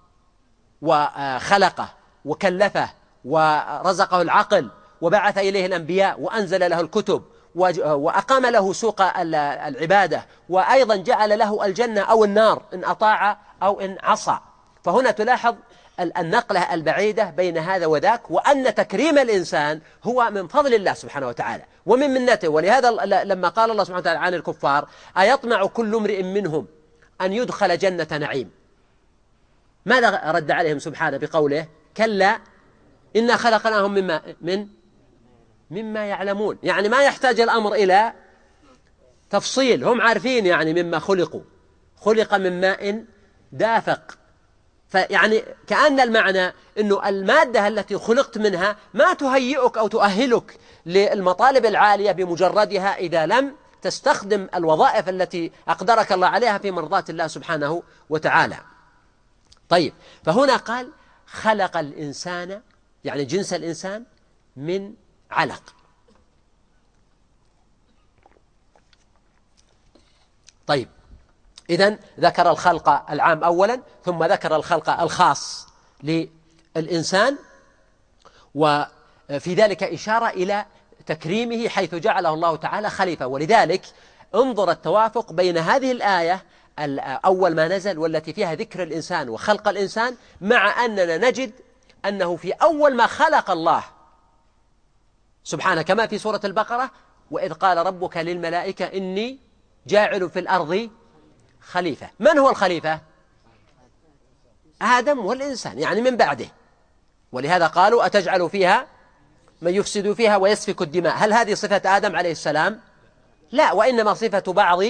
وخلقه وكلفه ورزقه العقل وبعث إليه الأنبياء وأنزل له الكتب وأقام له سوق العبادة وأيضا جعل له الجنة أو النار إن أطاع أو إن عصى. فهنا تلاحظ النقلة البعيدة بين هذا وذاك وأن تكريم الإنسان هو من فضل الله سبحانه وتعالى ومن منته. ولهذا لما قال الله سبحانه وتعالى عن الكفار أيطمع كل امرئ منهم أن يدخل جنة نعيم؟ ماذا رد عليهم سبحانه بقوله؟ كلا إنا خلقناهم مما من؟ مما يعلمون. يعني ما يحتاج الأمر إلى تفصيل. هم عارفين يعني مما خلقوا. خلق من ماء دافق. فيعني كأن المعنى أنه المادة التي خلقت منها ما تهيئك أو تؤهلك للمطالب العالية بمجردها إذا لم تستخدم الوظائف التي أقدرك الله عليها في مرضاة الله سبحانه وتعالى. طيب فهنا قال خلق الإنسان يعني جنس الإنسان من علق. طيب إذا ذكر الخلق العام أولا ثم ذكر الخلق الخاص للإنسان وفي ذلك إشارة إلى تكريمه حيث جعله الله تعالى خليفة. ولذلك انظر التوافق بين هذه الآية أول ما نزل والتي فيها ذكر الإنسان وخلق الإنسان مع أننا نجد أنه في أول ما خلق الله. سبحانه كما في سورة البقرة وإذ قال ربك للملائكة إني جاعل في الأرض خليفة. من هو الخليفة؟ آدم والإنسان يعني من بعده. ولهذا قالوا أتجعل فيها من يفسد فيها ويسفك الدماء. هل هذه صفة آدم عليه السلام؟ لا وإنما صفة بعض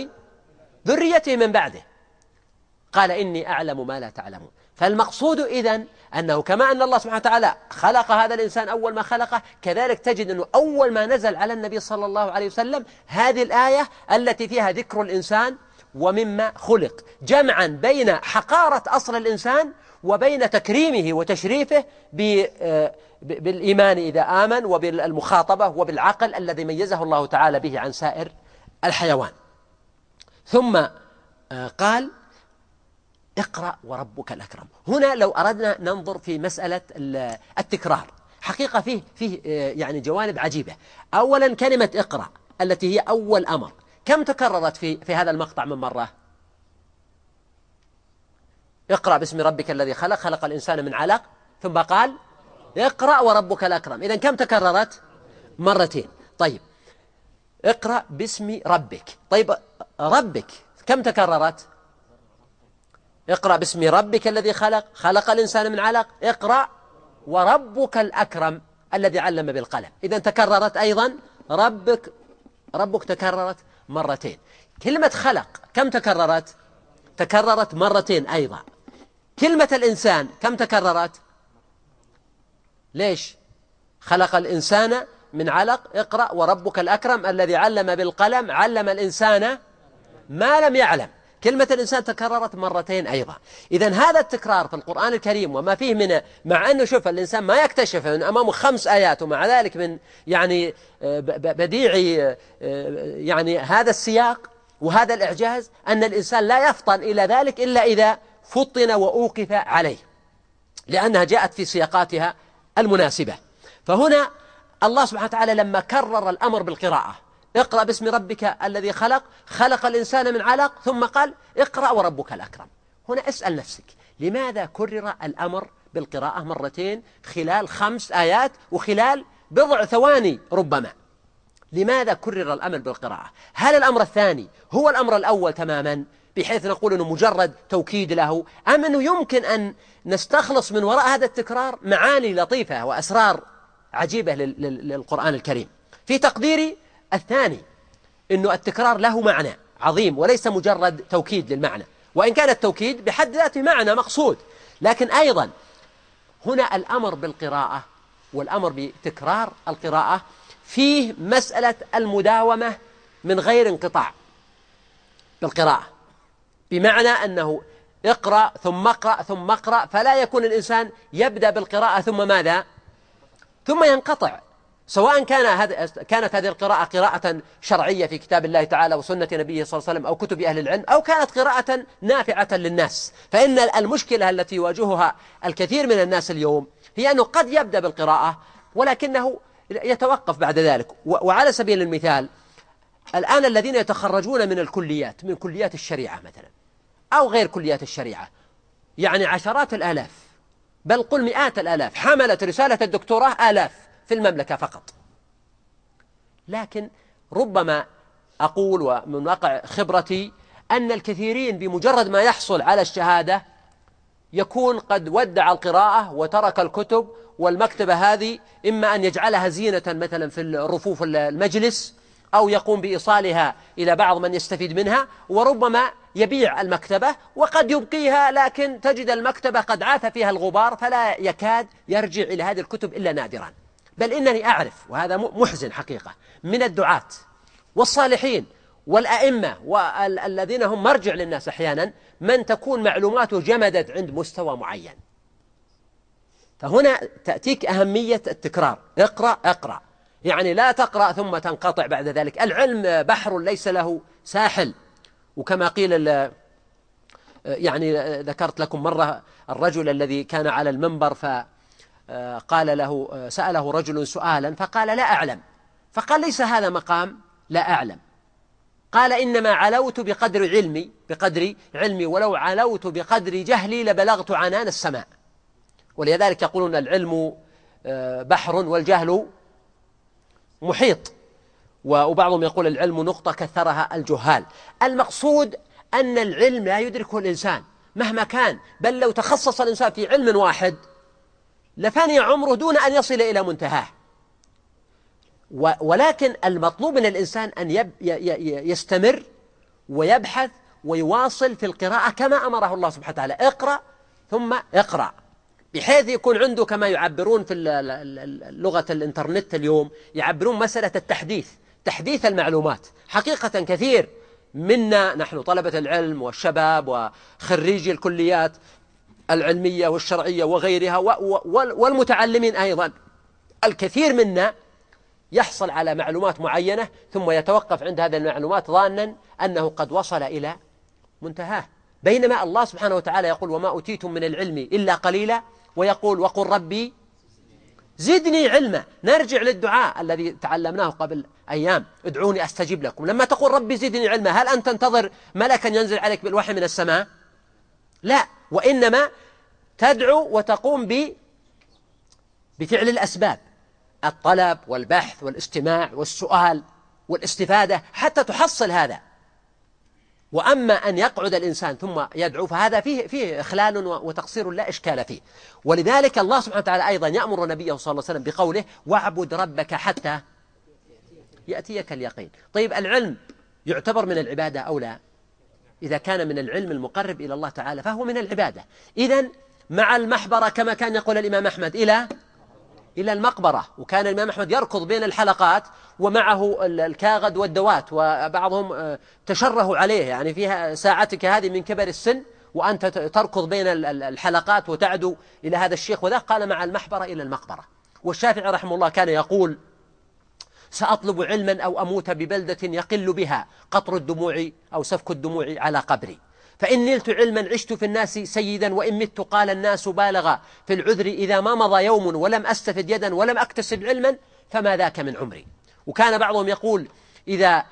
ذريته من بعده. قال إني أعلم ما لا تعلمون. فالمقصود إذن أنه كما أن الله سبحانه وتعالى خلق هذا الإنسان أول ما خلقه كذلك تجد أنه أول ما نزل على النبي صلى الله عليه وسلم هذه الآية التي فيها ذكر الإنسان ومما خلق. جمعا بين حقارة أصل الإنسان وبين تكريمه وتشريفه آه، بالإيمان إذا آمن وبالمخاطبة وبالعقل الذي ميزه الله تعالى به عن سائر الحيوان. ثم آه، قال اقرأ وربك الأكرم. هنا لو أردنا ننظر في مسألة التكرار. حقيقة فيه, فيه آه، يعني جوانب عجيبة. أولا كلمة اقرأ التي هي أول أمر. كم تكررت في, في هذا المقطع من مرة؟ اقرأ باسم ربك الذي خلق خلق الإنسان من علق. ثم قال اقرأ وربك الأكرم. إذا كم تكررت؟ مرتين. طيب اقرأ باسم ربك. طيب ربك كم تكررت؟ اقرأ باسم ربك الذي خلق. خلق الإنسان من علق. اقرأ وربك الأكرم الذي علم بالقلم. إذا تكررت أيضا. ربك ربك تكررت مرتين. كلمة خلق كم تكررت؟ تكررت مرتين أيضا. كلمة الإنسان كم تكررت؟ ليش؟ خلق الإنسان من علق اقرأ وربك الأكرم الذي علم بالقلم علم الإنسان ما لم يعلم. كلمة الإنسان تكررت مرتين أيضا. إذا هذا التكرار في القرآن الكريم وما فيه من مع أنه شوف الإنسان ما يكتشف من أمامه خمس آيات ومع ذلك من يعني آه، بديع آه، يعني هذا السياق وهذا الإعجاز أن الإنسان لا يفطن إلى ذلك إلا إذا فطن وأوقف عليه لأنها جاءت في سياقاتها المناسبة. فهنا الله سبحانه وتعالى لما كرر الأمر بالقراءة. اقرأ باسم ربك الذي خلق خلق الإنسان من علق ثم قال اقرأ وربك الأكرم. هنا اسأل نفسك لماذا كرر الأمر بالقراءة مرتين خلال خمس آيات وخلال بضع ثواني ربما؟ لماذا كرر الأمر بالقراءة؟ هل الأمر الثاني هو الأمر الأول تماما بحيث نقول أنه مجرد توكيد له أم أنه يمكن أن نستخلص من وراء هذا التكرار معاني لطيفة وأسرار عجيبة للقرآن الكريم. في تقديري الثاني أنه التكرار له معنى عظيم وليس مجرد توكيد للمعنى. وإن كان التوكيد بحد ذاته معنى مقصود. لكن أيضا هنا الأمر بالقراءة والأمر بتكرار القراءة فيه مسألة المداومة من غير انقطاع بالقراءة. بمعنى أنه اقرأ ثم اقرأ ثم اقرأ فلا يكون الإنسان يبدأ بالقراءة ثم ماذا؟ ثم ينقطع. سواء كان هذا كانت هذه القراءة قراءة شرعية في كتاب الله تعالى وسنة نبيه صلى الله عليه وسلم أو كتب أهل العلم أو كانت قراءة نافعة للناس. فإن المشكلة التي يواجهها الكثير من الناس اليوم هي أنه قد يبدأ بالقراءة ولكنه يتوقف بعد ذلك. وعلى سبيل المثال الآن الذين يتخرجون من الكليات من كليات الشريعة مثلا أو غير كليات الشريعة يعني عشرات الآلاف بل قل مئات الآلاف. حملت رسالة الدكتوراه آلاف في المملكة فقط. لكن ربما أقول ومن واقع خبرتي أن الكثيرين بمجرد ما يحصل على الشهادة يكون قد ودع القراءة وترك الكتب والمكتبة هذه إما أن يجعلها زينة مثلا في الرفوف المجلس أو يقوم بإيصالها إلى بعض من يستفيد منها وربما يبيع المكتبة وقد يبقيها لكن تجد المكتبة قد عاث فيها الغبار فلا يكاد يرجع إلى هذه الكتب إلا نادرا. بل إنني أعرف وهذا محزن حقيقة من الدعاة والصالحين والأئمة والذين هم مرجع للناس أحيانا من تكون معلوماته جمدت عند مستوى معين. فهنا تأتيك أهمية التكرار. اقرأ اقرأ. يعني لا تقرأ ثم تنقطع بعد ذلك. العلم بحر ليس له ساحل. وكما قيل يعني ذكرت لكم مرة الرجل الذي كان على المنبر فقال له سأله رجل سؤالا فقال لا أعلم. فقال ليس هذا مقام؟ لا أعلم. قال إنما علوت بقدر علمي بقدر علمي ولو علوت بقدر جهلي لبلغت عنان السماء. ولذلك يقولون العلم بحر والجهل محيط. وبعضهم يقول العلم نقطة كثرها الجهال. المقصود أن العلم لا يدركه الإنسان. مهما كان بل لو تخصص الإنسان في علم واحد لفني عمره دون أن يصل إلى منتهاه. ولكن المطلوب من الإنسان أن يستمر ويبحث ويواصل في القراءة كما أمره الله سبحانه وتعالى. اقرأ ثم اقرأ. بحيث يكون عنده كما يعبرون في لغة الإنترنت اليوم يعبرون مسألة التحديث تحديث المعلومات. حقيقة كثير منا نحن طلبة العلم والشباب وخريجي الكليات العلمية والشرعية وغيرها والمتعلمين أيضا. الكثير منا يحصل على معلومات معينة ثم يتوقف عند هذه المعلومات ظانا أنه قد وصل إلى منتهاه. بينما الله سبحانه وتعالى يقول وما أتيتم من العلم إلا قليلا ويقول وقل ربي زدني علما. نرجع للدعاء الذي تعلمناه قبل أيام. ادعوني أستجيب لكم. لما تقول ربي زدني علما هل أنت تنتظر ملكا ينزل عليك بالوحي من السماء؟ لا. وإنما تدعو وتقوم ب بفعل الأسباب. الطلب والبحث والاستماع والسؤال والاستفادة حتى تحصل هذا. وأما أن يقعد الإنسان ثم يدعو فهذا فيه, فيه إخلال وتقصير لا إشكال فيه. ولذلك الله سبحانه وتعالى أيضا يأمر نبيه صلى الله عليه وسلم بقوله واعبد ربك حتى يأتيك اليقين. طيب العلم يعتبر من العبادة أو لا؟ إذا كان من العلم المقرب إلى الله تعالى فهو من العبادة. إذا مع المحبرة كما كان يقول الإمام أحمد إلى إلى المقبرة وكان الإمام أحمد يركض بين الحلقات ومعه الكاغد والدوات وبعضهم آه، تشره عليه. يعني فيها ساعتك هذه من كبر السن وأنت تركض بين الحلقات وتعدو إلى هذا الشيخ. وذا قال مع المحبرة إلى المقبرة. والشافعي رحمه الله كان يقول سأطلب علما أو أموت ببلدة يقل بها قطر الدموع أو سفك الدموع على قبري. فإن نلت علما عشت في الناس سيدا وإن مت قال الناس بالغ في العذر إذا ما مضى يوم ولم أستفد يدا ولم أكتسب علما فما ذاك من عمري وكان بعضهم يقول إذا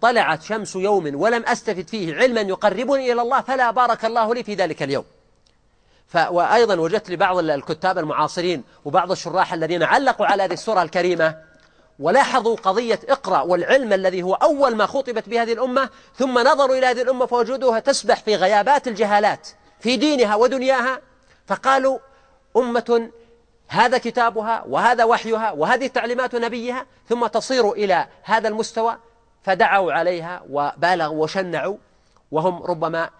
طلعت شمس يوم ولم أستفد فيه علما يقربني إلى الله فلا بارك الله لي في ذلك اليوم. وأيضا وجدت لبعض الكتاب المعاصرين وبعض الشراح الذين علقوا على هذه السورة الكريمة ولاحظوا قضية اقرأ والعلم الذي هو أول ما خطبت بهذه الأمة ثم نظروا إلى هذه الأمة فوجدوها تسبح في غيابات الجهالات في دينها ودنياها فقالوا أمة هذا كتابها وهذا وحيها وهذه تعليمات نبيها ثم تصير إلى هذا المستوى فدعوا عليها وبالغوا وشنعوا وهم ربما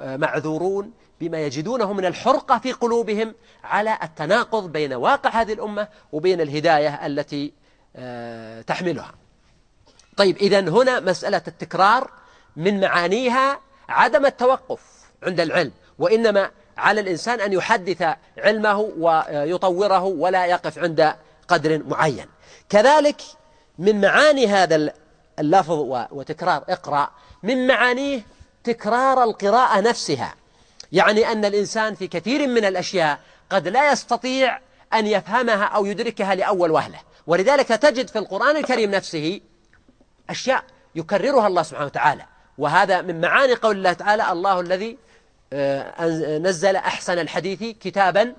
آه، معذورون بما يجدونه من الحرقة في قلوبهم على التناقض بين واقع هذه الأمة وبين الهداية التي تحملها. طيب إذا هنا مسألة التكرار من معانيها عدم التوقف عند العلم وإنما على الإنسان أن يحدث علمه ويطوره ولا يقف عند قدر معين. كذلك من معاني هذا اللفظ وتكرار اقرأ من معانيه تكرار القراءة نفسها. يعني أن الإنسان في كثير من الأشياء قد لا يستطيع أن يفهمها أو يدركها لأول وهلة. ولذلك تجد في القرآن الكريم نفسه أشياء يكررها الله سبحانه وتعالى. وهذا من معاني قول الله تعالى الله الذي آه، نزل أحسن الحديث كتابا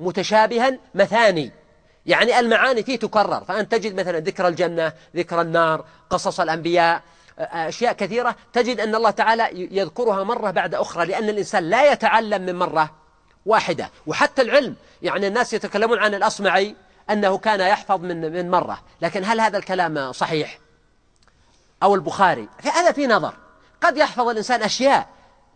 متشابها مثاني. يعني المعاني فيه تكرر. فأنت تجد مثلا ذكر الجنة ذكر النار قصص الأنبياء آه، أشياء كثيرة. تجد أن الله تعالى يذكرها مرة بعد أخرى لأن الإنسان لا يتعلم من مرة واحدة. وحتى العلم يعني الناس يتكلمون عن الأصمعي أنه كان يحفظ من من مرة. لكن هل هذا الكلام صحيح؟ أو البخاري؟ هذا في نظر. قد يحفظ الإنسان أشياء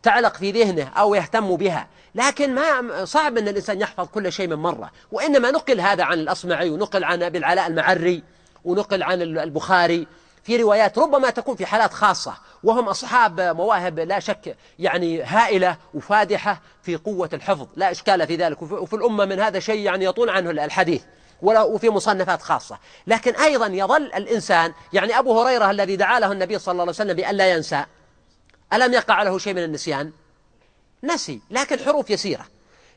تعلق في ذهنه أو يهتم بها. لكن ما صعب أن الإنسان يحفظ كل شيء من مرة. وإنما نقل هذا عن الأصمعي ونقل عن أبي العلاء المعري ونقل عن البخاري. في روايات ربما تكون في حالات خاصة وهم أصحاب مواهب لا شك يعني هائلة وفادحة في قوة الحفظ. لا إشكال في ذلك. وفي الأمة من هذا شيء يعني يطول عنه الحديث. وفي مصنفات خاصة. لكن أيضا يظل الإنسان يعني أبو هريرة الذي دعا له النبي صلى الله عليه وسلم بأن لا ينسى ألم يقع له شيء من النسيان؟ نسي لكن حروف يسيرة.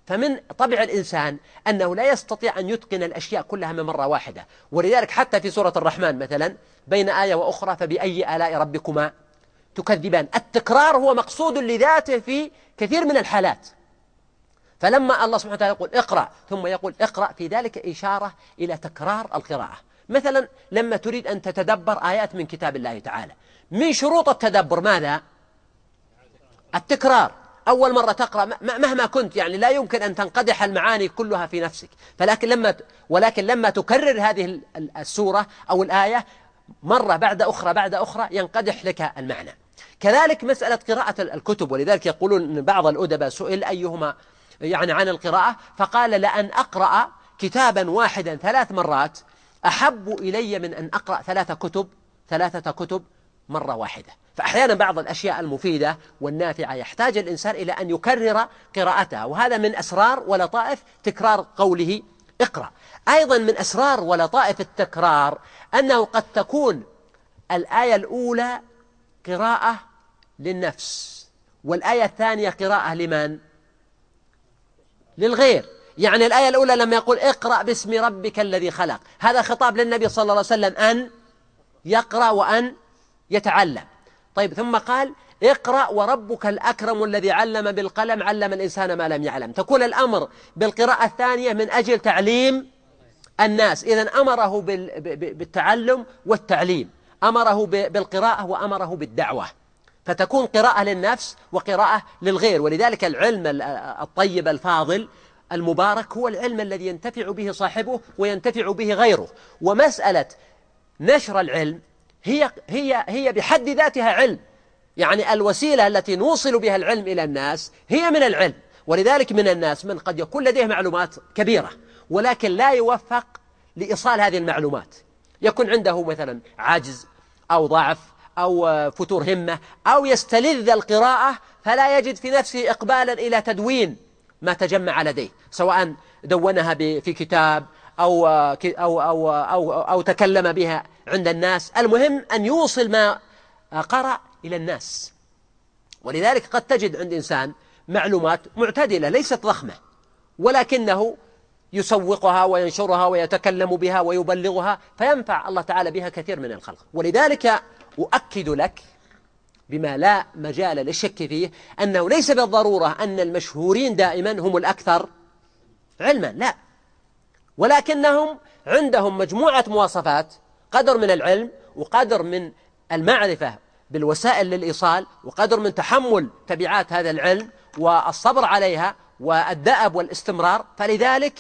فمن طبع الإنسان أنه لا يستطيع أن يتقن الأشياء كلها من مرة واحدة. ولذلك حتى في سورة الرحمن مثلا بين آية وأخرى فبأي آلاء ربكما تكذبان؟ التكرار هو مقصود لذاته في كثير من الحالات. فلما الله سبحانه وتعالى يقول اقرأ ثم يقول اقرأ في ذلك إشارة إلى تكرار القراءة. مثلا لما تريد أن تتدبر آيات من كتاب الله تعالى من شروط التدبر ماذا؟ التكرار. أول مرة تقرأ مهما كنت يعني لا يمكن أن تنقدح المعاني كلها في نفسك. فلكن لما ولكن لما تكرر هذه السورة أو الآية مرة بعد أخرى بعد أخرى ينقدح لك المعنى. كذلك مسألة قراءة الكتب. ولذلك يقولون بعض الأدباء سئل أيهما يعني عن القراءة فقال لأن أقرأ كتابا واحدا ثلاث مرات أحب إلي من أن أقرأ ثلاثة كتب ثلاثة كتب مرة واحدة فأحيانا بعض الأشياء المفيدة والنافعة يحتاج الإنسان إلى أن يكرر قراءتها وهذا من أسرار ولطائف تكرار قوله اقرأ أيضا من أسرار ولطائف التكرار أنه قد تكون الآية الأولى قراءة للنفس والآية الثانية قراءة لمن؟ للغير. يعني الآية الأولى لما يقول اقرأ باسم ربك الذي خلق. هذا خطاب للنبي صلى الله عليه وسلم أن يقرأ وأن يتعلم. طيب ثم قال اقرأ وربك الأكرم الذي علم بالقلم علم الإنسان ما لم يعلم. تكون الأمر بالقراءة الثانية من أجل تعليم الناس. إذا أمره بالتعلم والتعليم. أمره بالقراءة وأمره بالدعوة. فتكون قراءة للنفس وقراءة للغير. ولذلك العلم الطيب الفاضل المبارك هو العلم الذي ينتفع به صاحبه وينتفع به غيره. ومسألة نشر العلم هي هي هي بحد ذاتها علم. يعني الوسيلة التي نوصل بها العلم إلى الناس هي من العلم. ولذلك من الناس من قد يكون لديه معلومات كبيرة ولكن لا يوفق لإيصال هذه المعلومات. يكون عنده مثلا عجز أو ضعف أو فتور همة أو يستلذ القراءة فلا يجد في نفسه إقبالا إلى تدوين ما تجمع لديه سواء دونها في كتاب أو, أو, أو, أو, أو تكلم بها عند الناس. المهم أن يوصل ما قرأ إلى الناس. ولذلك قد تجد عند إنسان معلومات معتدلة ليست ضخمة ولكنه يسوقها وينشرها ويتكلم بها ويبلغها فينفع الله تعالى بها كثير من الخلق. ولذلك أؤكد لك بما لا مجال للشك فيه أنه ليس بالضرورة أن المشهورين دائما هم الأكثر علما لا. ولكنهم عندهم مجموعة مواصفات قدر من العلم وقدر من المعرفة بالوسائل للإيصال وقدر من تحمل تبعات هذا العلم والصبر عليها والدأب والاستمرار فلذلك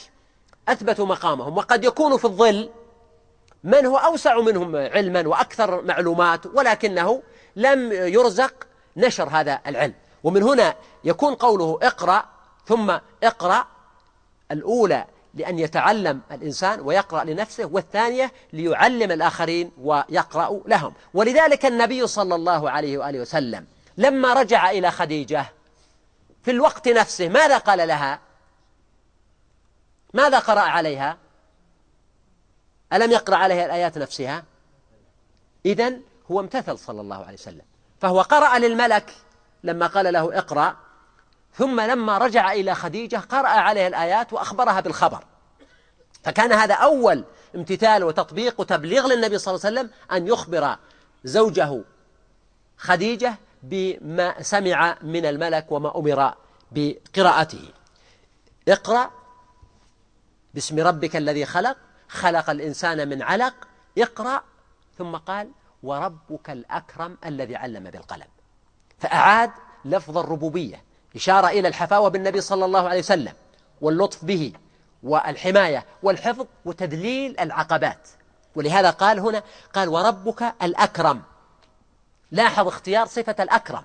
أثبتوا مقامهم. وقد يكون في الظل من هو أوسع منهم علما وأكثر معلومات ولكنه لم يرزق نشر هذا العلم. ومن هنا يكون قوله اقرأ ثم اقرأ الأولى لأن يتعلم الإنسان ويقرأ لنفسه والثانية ليعلم الآخرين ويقرأ لهم. ولذلك النبي صلى الله عليه وآله وسلم لما رجع إلى خديجة في الوقت نفسه ماذا قال لها؟ ماذا قرأ عليها؟ ألم يقرأ عليها الآيات نفسها؟ إذا هو امتثل صلى الله عليه وسلم. فهو قرأ للملك لما قال له اقرأ. ثم لما رجع إلى خديجة قرأ عليها الآيات وأخبرها بالخبر. فكان هذا أول امتثال وتطبيق وتبليغ للنبي صلى الله عليه وسلم أن يخبر زوجه خديجة بما سمع من الملك وما أمر بقراءته. اقرأ. باسم ربك الذي خلق. خلق الإنسان من علق اقرأ. ثم قال وربك الأكرم الذي علم بالقلم. فأعاد لفظ الربوبية إشارة إلى الحفاوة بالنبي صلى الله عليه وسلم واللطف به والحماية والحفظ وتذليل العقبات. ولهذا قال هنا قال وربك الأكرم. لاحظ اختيار صفة الأكرم.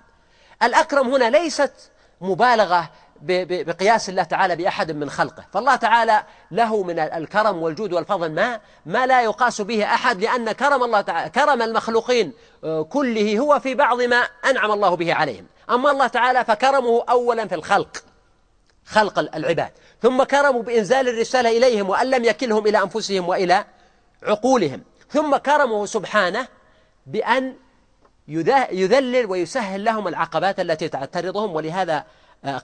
الأكرم هنا ليست مبالغة بقياس الله تعالى بأحد من خلقه. فالله تعالى له من الكرم والجود والفضل ما ما لا يقاس به أحد لأن كرم الله تعالى كرم المخلوقين آه، كله هو في بعض ما أنعم الله به عليهم. أما الله تعالى فكرمه أولا في الخلق خلق العباد. ثم كرموا بإنزال الرسالة إليهم وأن لم يكلهم إلى أنفسهم وإلى عقولهم. ثم كرمه سبحانه بأن يذلل ويسهل لهم العقبات التي تعترضهم ولهذا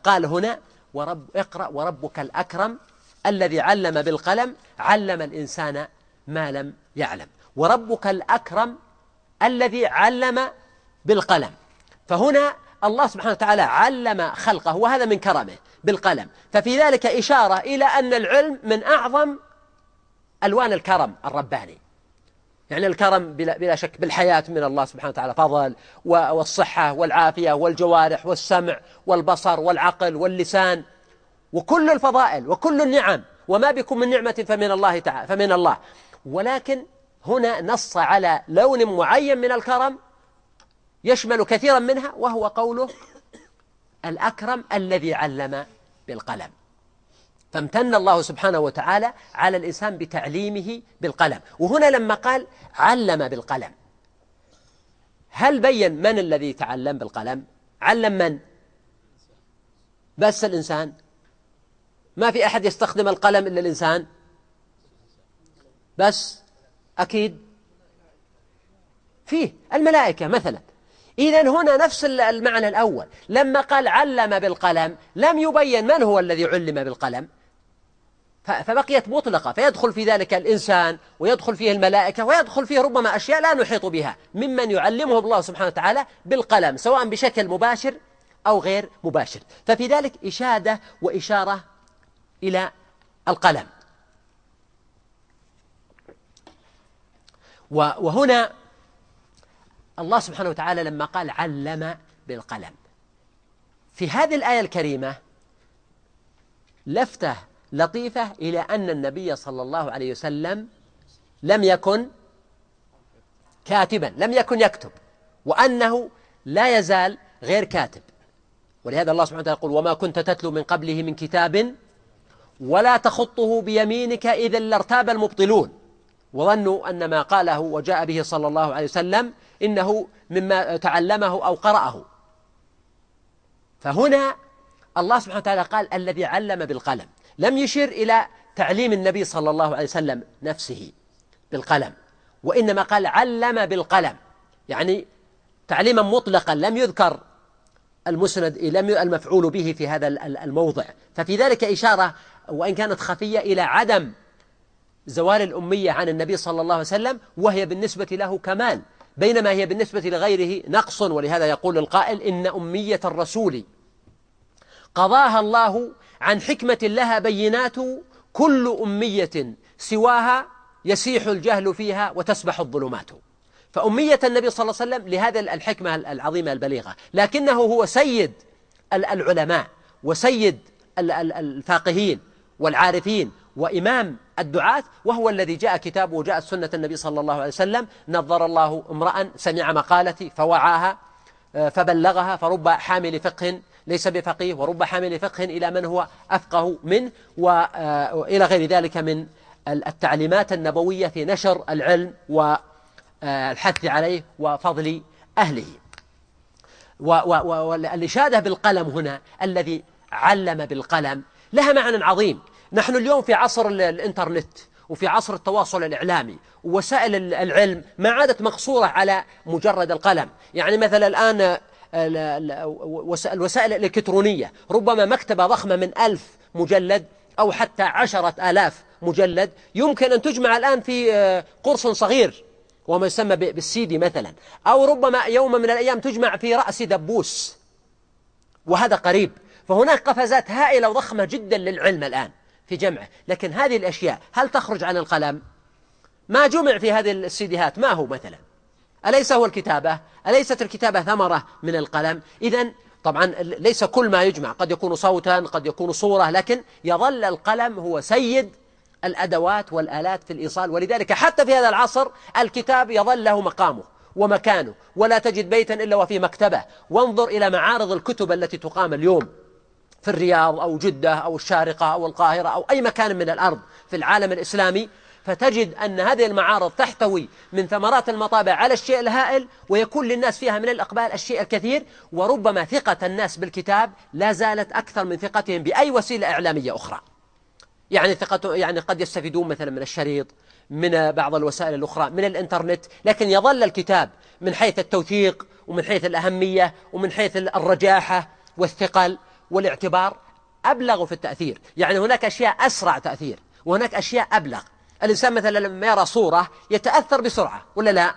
قال هنا ورب اقرأ وربك الأكرم الذي علم بالقلم علم الإنسان ما لم يعلم. وربك الأكرم الذي علم بالقلم. فهنا الله سبحانه وتعالى علم خلقه وهذا من كرمه بالقلم. ففي ذلك إشارة إلى أن العلم من أعظم ألوان الكرم الرباني. يعني الكرم بلا, بلا شك بالحياة من الله سبحانه وتعالى. فضل والصحة والعافية والجوارح والسمع والبصر والعقل واللسان وكل الفضائل وكل النعم. وما بكم من نعمة فمن الله تعالى فمن الله. ولكن هنا نص على لون معين من الكرم يشمل كثيرا منها وهو قوله الأكرم الذي علم بالقلم. فامتن الله سبحانه وتعالى على الإنسان بتعليمه بالقلم. وهنا لما قال علم بالقلم هل بين من الذي تعلم بالقلم؟ علم من؟ بس الإنسان. ما في أحد يستخدم القلم إلا الإنسان. بس أكيد. فيه الملائكة مثلا. إذا هنا نفس المعنى الأول. لما قال علم بالقلم لم يبين من هو الذي علم بالقلم. فبقيت مطلقة فيدخل في ذلك الإنسان ويدخل فيه الملائكة ويدخل فيه ربما أشياء لا نحيط بها ممن يعلمه الله سبحانه وتعالى بالقلم سواء بشكل مباشر أو غير مباشر. ففي ذلك إشادة وإشارة إلى القلم. وهنا الله سبحانه وتعالى لما قال علم بالقلم. في هذه الآية الكريمة لفتة لطيفة إلى أن النبي صلى الله عليه وسلم لم يكن كاتبا لم يكن يكتب وأنه لا يزال غير كاتب. ولهذا الله سبحانه وتعالى يقول وما كنت تتلو من قبله من كتاب ولا تخطه بيمينك إذا لارتاب المبطلون. وظنوا أن ما قاله وجاء به صلى الله عليه وسلم إنه مما تعلمه أو قرأه. فهنا الله سبحانه وتعالى قال الذي علم بالقلم. لم يشر إلى تعليم النبي صلى الله عليه وسلم نفسه بالقلم وإنما قال علم بالقلم يعني تعليما مطلقا لم يذكر المسند لم المفعول به في هذا الموضع. ففي ذلك إشارة وإن كانت خفية إلى عدم زوال الأمية عن النبي صلى الله عليه وسلم وهي بالنسبة له كمال. بينما هي بالنسبة لغيره نقص ولهذا يقول القائل إن أمية الرسول قضاها الله عن حكمة لها بينات كل أمية سواها يسيح الجهل فيها وتسبح الظلمات. فأمية النبي صلى الله عليه وسلم لهذا الحكمة العظيمة البليغة لكنه هو سيد العلماء وسيد الفاقهين والعارفين وإمام الدعاة وهو الذي جاء كتابه وجاءت سنة النبي صلى الله عليه وسلم نظر الله امرأ سمع مقالتي فوعاها آه، فبلغها فرب حامل فقه ليس بفقيه ورب حامل فقه إلى من هو أفقه منه وإلى آه، غير ذلك من التعليمات النبوية في نشر العلم والحث عليه وفضل أهله. والإشادة بالقلم هنا الذي علم بالقلم لها معنى عظيم. نحن اليوم في عصر الإنترنت وفي عصر التواصل الإعلامي ووسائل العلم ما عادت مقصورة على مجرد القلم. يعني مثلا الآن الوسائل الإلكترونية. ربما مكتبة ضخمة من ألف مجلد أو حتى عشرة آلاف مجلد. يمكن أن تجمع الآن في آه، قرص صغير وما يسمى بالسيدي مثلا. أو ربما يوم من الأيام تجمع في رأس دبوس وهذا قريب. فهناك قفزات هائلة وضخمة جدا للعلم الآن في جمعه. لكن هذه الأشياء هل تخرج عن القلم؟ ما جمع في هذه السيديهات؟ ما هو مثلا؟ أليس هو الكتابة؟ أليست الكتابة ثمرة من القلم؟ إذا طبعا ليس كل ما يجمع قد يكون صوتا قد يكون صورة لكن يظل القلم هو سيد الأدوات والآلات في الإيصال ولذلك حتى في هذا العصر الكتاب يظل له مقامه ومكانه ولا تجد بيتا إلا وفيه مكتبة. وانظر إلى معارض الكتب التي تقام اليوم في الرياض أو جدة أو الشارقة أو القاهرة أو أي مكان من الأرض في العالم الإسلامي فتجد أن هذه المعارض تحتوي من ثمرات المطابع على الشيء الهائل ويكون للناس فيها من الإقبال الشيء الكثير وربما ثقة الناس بالكتاب لا زالت أكثر من ثقتهم بأي وسيلة إعلامية أخرى. يعني ثقة يعني قد يستفيدون مثلا من الشريط من بعض الوسائل الأخرى من الإنترنت لكن يظل الكتاب من حيث التوثيق ومن حيث الأهمية ومن حيث الرجاحة والثقل والاعتبار أبلغ في التأثير. يعني هناك أشياء أسرع تأثير وهناك أشياء أبلغ. الإنسان مثلا لما يرى صورة يتأثر بسرعة ولا لا؟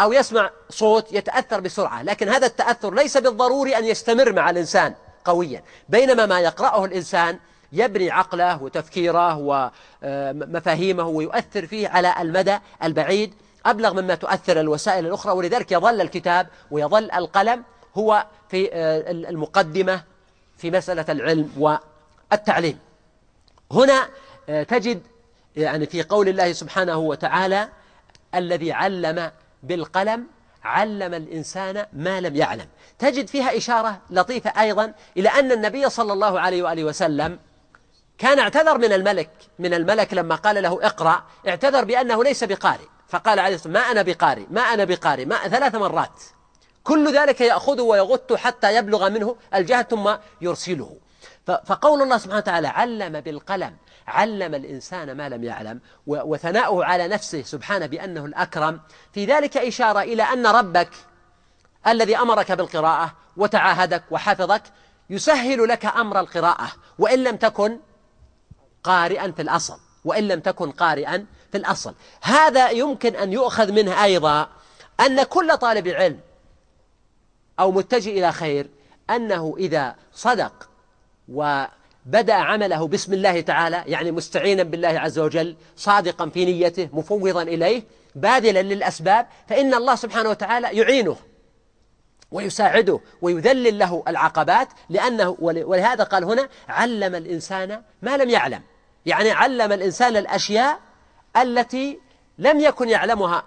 أو يسمع صوت يتأثر بسرعة لكن هذا التأثر ليس بالضروري أن يستمر مع الإنسان قويا. بينما ما يقرأه الإنسان يبني عقله وتفكيره ومفاهيمه ويؤثر فيه على المدى البعيد. أبلغ مما تؤثر الوسائل الأخرى ولذلك يظل الكتاب ويظل القلم هو في المقدمة في مسألة العلم والتعليم. هنا آه، تجد يعني في قول الله سبحانه وتعالى الذي علم بالقلم علم الإنسان ما لم يعلم. تجد فيها إشارة لطيفة أيضا إلى أن النبي صلى الله عليه وآله وسلم كان اعتذر من الملك من الملك لما قال له اقرأ اعتذر بأنه ليس بقارئ. فقال عليه الصلاة ما أنا بقارئ ما أنا بقارئ ما ثلاث مرات. كل ذلك يأخذه ويغط حتى يبلغ منه الجهد ثم يرسله. فقول الله سبحانه وتعالى علم بالقلم علم الإنسان ما لم يعلم وثناؤه على نفسه سبحانه بأنه الأكرم. في ذلك إشارة إلى أن ربك الذي أمرك بالقراءة وتعاهدك وحفظك يسهل لك أمر القراءة وإن لم تكن قارئا في الأصل وإن لم تكن قارئا في الأصل. هذا يمكن أن يؤخذ منه أيضا أن كل طالب علم أو متجه إلى خير أنه إذا صدق وبدأ عمله بسم الله تعالى يعني مستعينا بالله عز وجل صادقا في نيته مفوضا إليه باذلا للأسباب فإن الله سبحانه وتعالى يعينه ويساعده ويذلل له العقبات لأنه ولهذا قال هنا علم الإنسان ما لم يعلم. يعني علم الإنسان الأشياء التي لم يكن يعلمها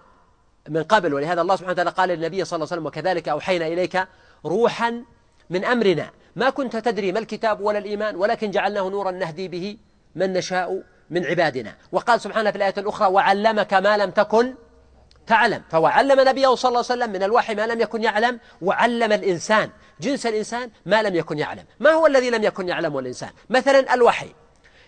من قبل ولهذا الله سبحانه وتعالى قال للنبي صلى الله عليه وسلم وكذلك أوحينا إليك روحا من أمرنا. ما كنت تدري ما الكتاب ولا الإيمان ولكن جعلناه نورا نهدي به من نشاء من عبادنا. وقال سبحانه في الآية الأخرى وعلمك ما لم تكن تعلم فهو علم نبيه صلى الله عليه وسلم من الوحي ما لم يكن يعلم وعلم الإنسان جنس الإنسان ما لم يكن يعلم. ما هو الذي لم يكن يعلمه الإنسان؟ مثلا الوحي.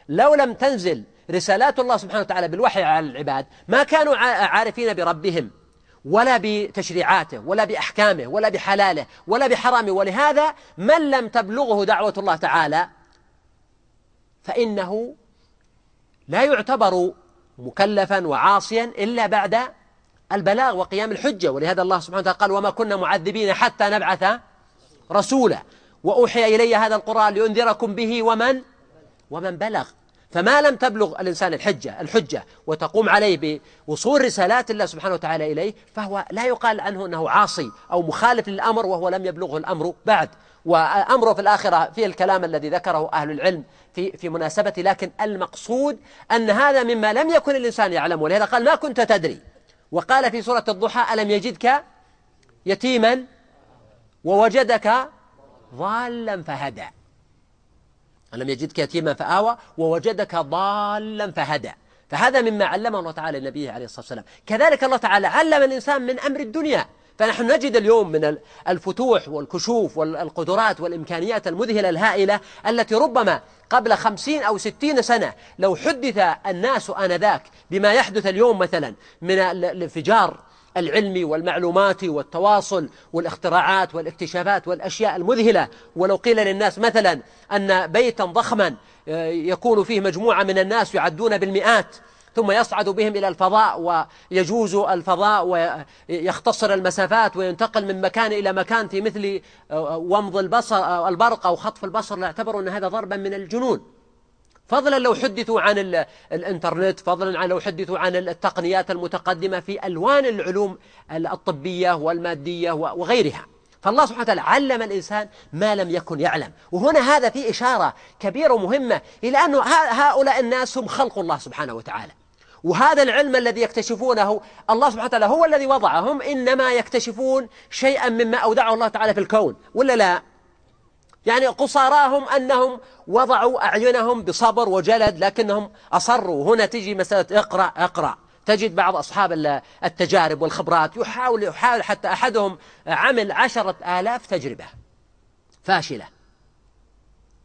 لو لم تنزل رسالات الله سبحانه وتعالى بالوحي على العباد ما كانوا عارفين بربهم. ولا بتشريعاته ولا بأحكامه ولا بحلاله ولا بحرامه. ولهذا من لم تبلغه دعوة الله تعالى فإنه لا يعتبر مكلفا وعاصيا إلا بعد البلاغ وقيام الحجة. ولهذا الله سبحانه وتعالى قال وما كنا معذبين حتى نبعث رسولا. وأوحي إلي هذا القرآن لينذركم به ومن؟ ومن بلغ. فما لم تبلغ الإنسان الحجة الحجة وتقوم عليه بوصول رسالات الله سبحانه وتعالى إليه فهو لا يقال عنه أنه عاصي أو مخالف للأمر وهو لم يبلغه الأمر بعد. وأمره في الآخرة في الكلام الذي ذكره أهل العلم في في مناسبة لكن المقصود أن هذا مما لم يكن الإنسان يعلمه ولهذا قال ما كنت تدري. وقال في سورة الضحى ألم يجدك يتيما ووجدك ضالا فهدى. ألم يجدك يتيما فآوى ووجدك ضالا فهدى. فهذا مما علمه الله تعالى لنبيه عليه الصلاة والسلام. كذلك الله تعالى علم الإنسان من أمر الدنيا. فنحن نجد اليوم من الفتوح والكشوف والقدرات والإمكانيات المذهلة الهائلة التي ربما قبل خمسين أو ستين سنة لو حدث الناس آنذاك بما يحدث اليوم مثلا من الانفجار العلمي والمعلوماتي والتواصل والاختراعات والاكتشافات والأشياء المذهلة. ولو قيل للناس مثلا أن بيتا ضخما آه، يكون فيه مجموعة من الناس يعدون بالمئات ثم يصعد بهم إلى الفضاء ويجوز الفضاء ويختصر المسافات وينتقل من مكان إلى مكان في مثل آه، ومض البصر آه، البرق أو خطف البصر. لاعتبروا أن هذا ضربا من الجنون. فضلا لو حدثوا عن الإنترنت فضلا عن لو حدثوا عن التقنيات المتقدمة في ألوان العلوم الطبية والمادية وغيرها. فالله سبحانه وتعالى علم الإنسان ما لم يكن يعلم. وهنا هذا في إشارة كبيرة ومهمة إلى أن هؤلاء الناس هم خلق الله سبحانه وتعالى. وهذا العلم الذي يكتشفونه الله سبحانه وتعالى هو الذي وضعهم إنما يكتشفون شيئا مما أودعه الله تعالى في الكون. ولا لا؟ يعني قصاراهم أنهم وضعوا أعينهم بصبر وجلد لكنهم أصروا. هنا تجي مسألة اقرأ اقرأ. تجد بعض أصحاب التجارب والخبرات يحاول يحاول حتى أحدهم عمل عشرة آلاف تجربة فاشلة.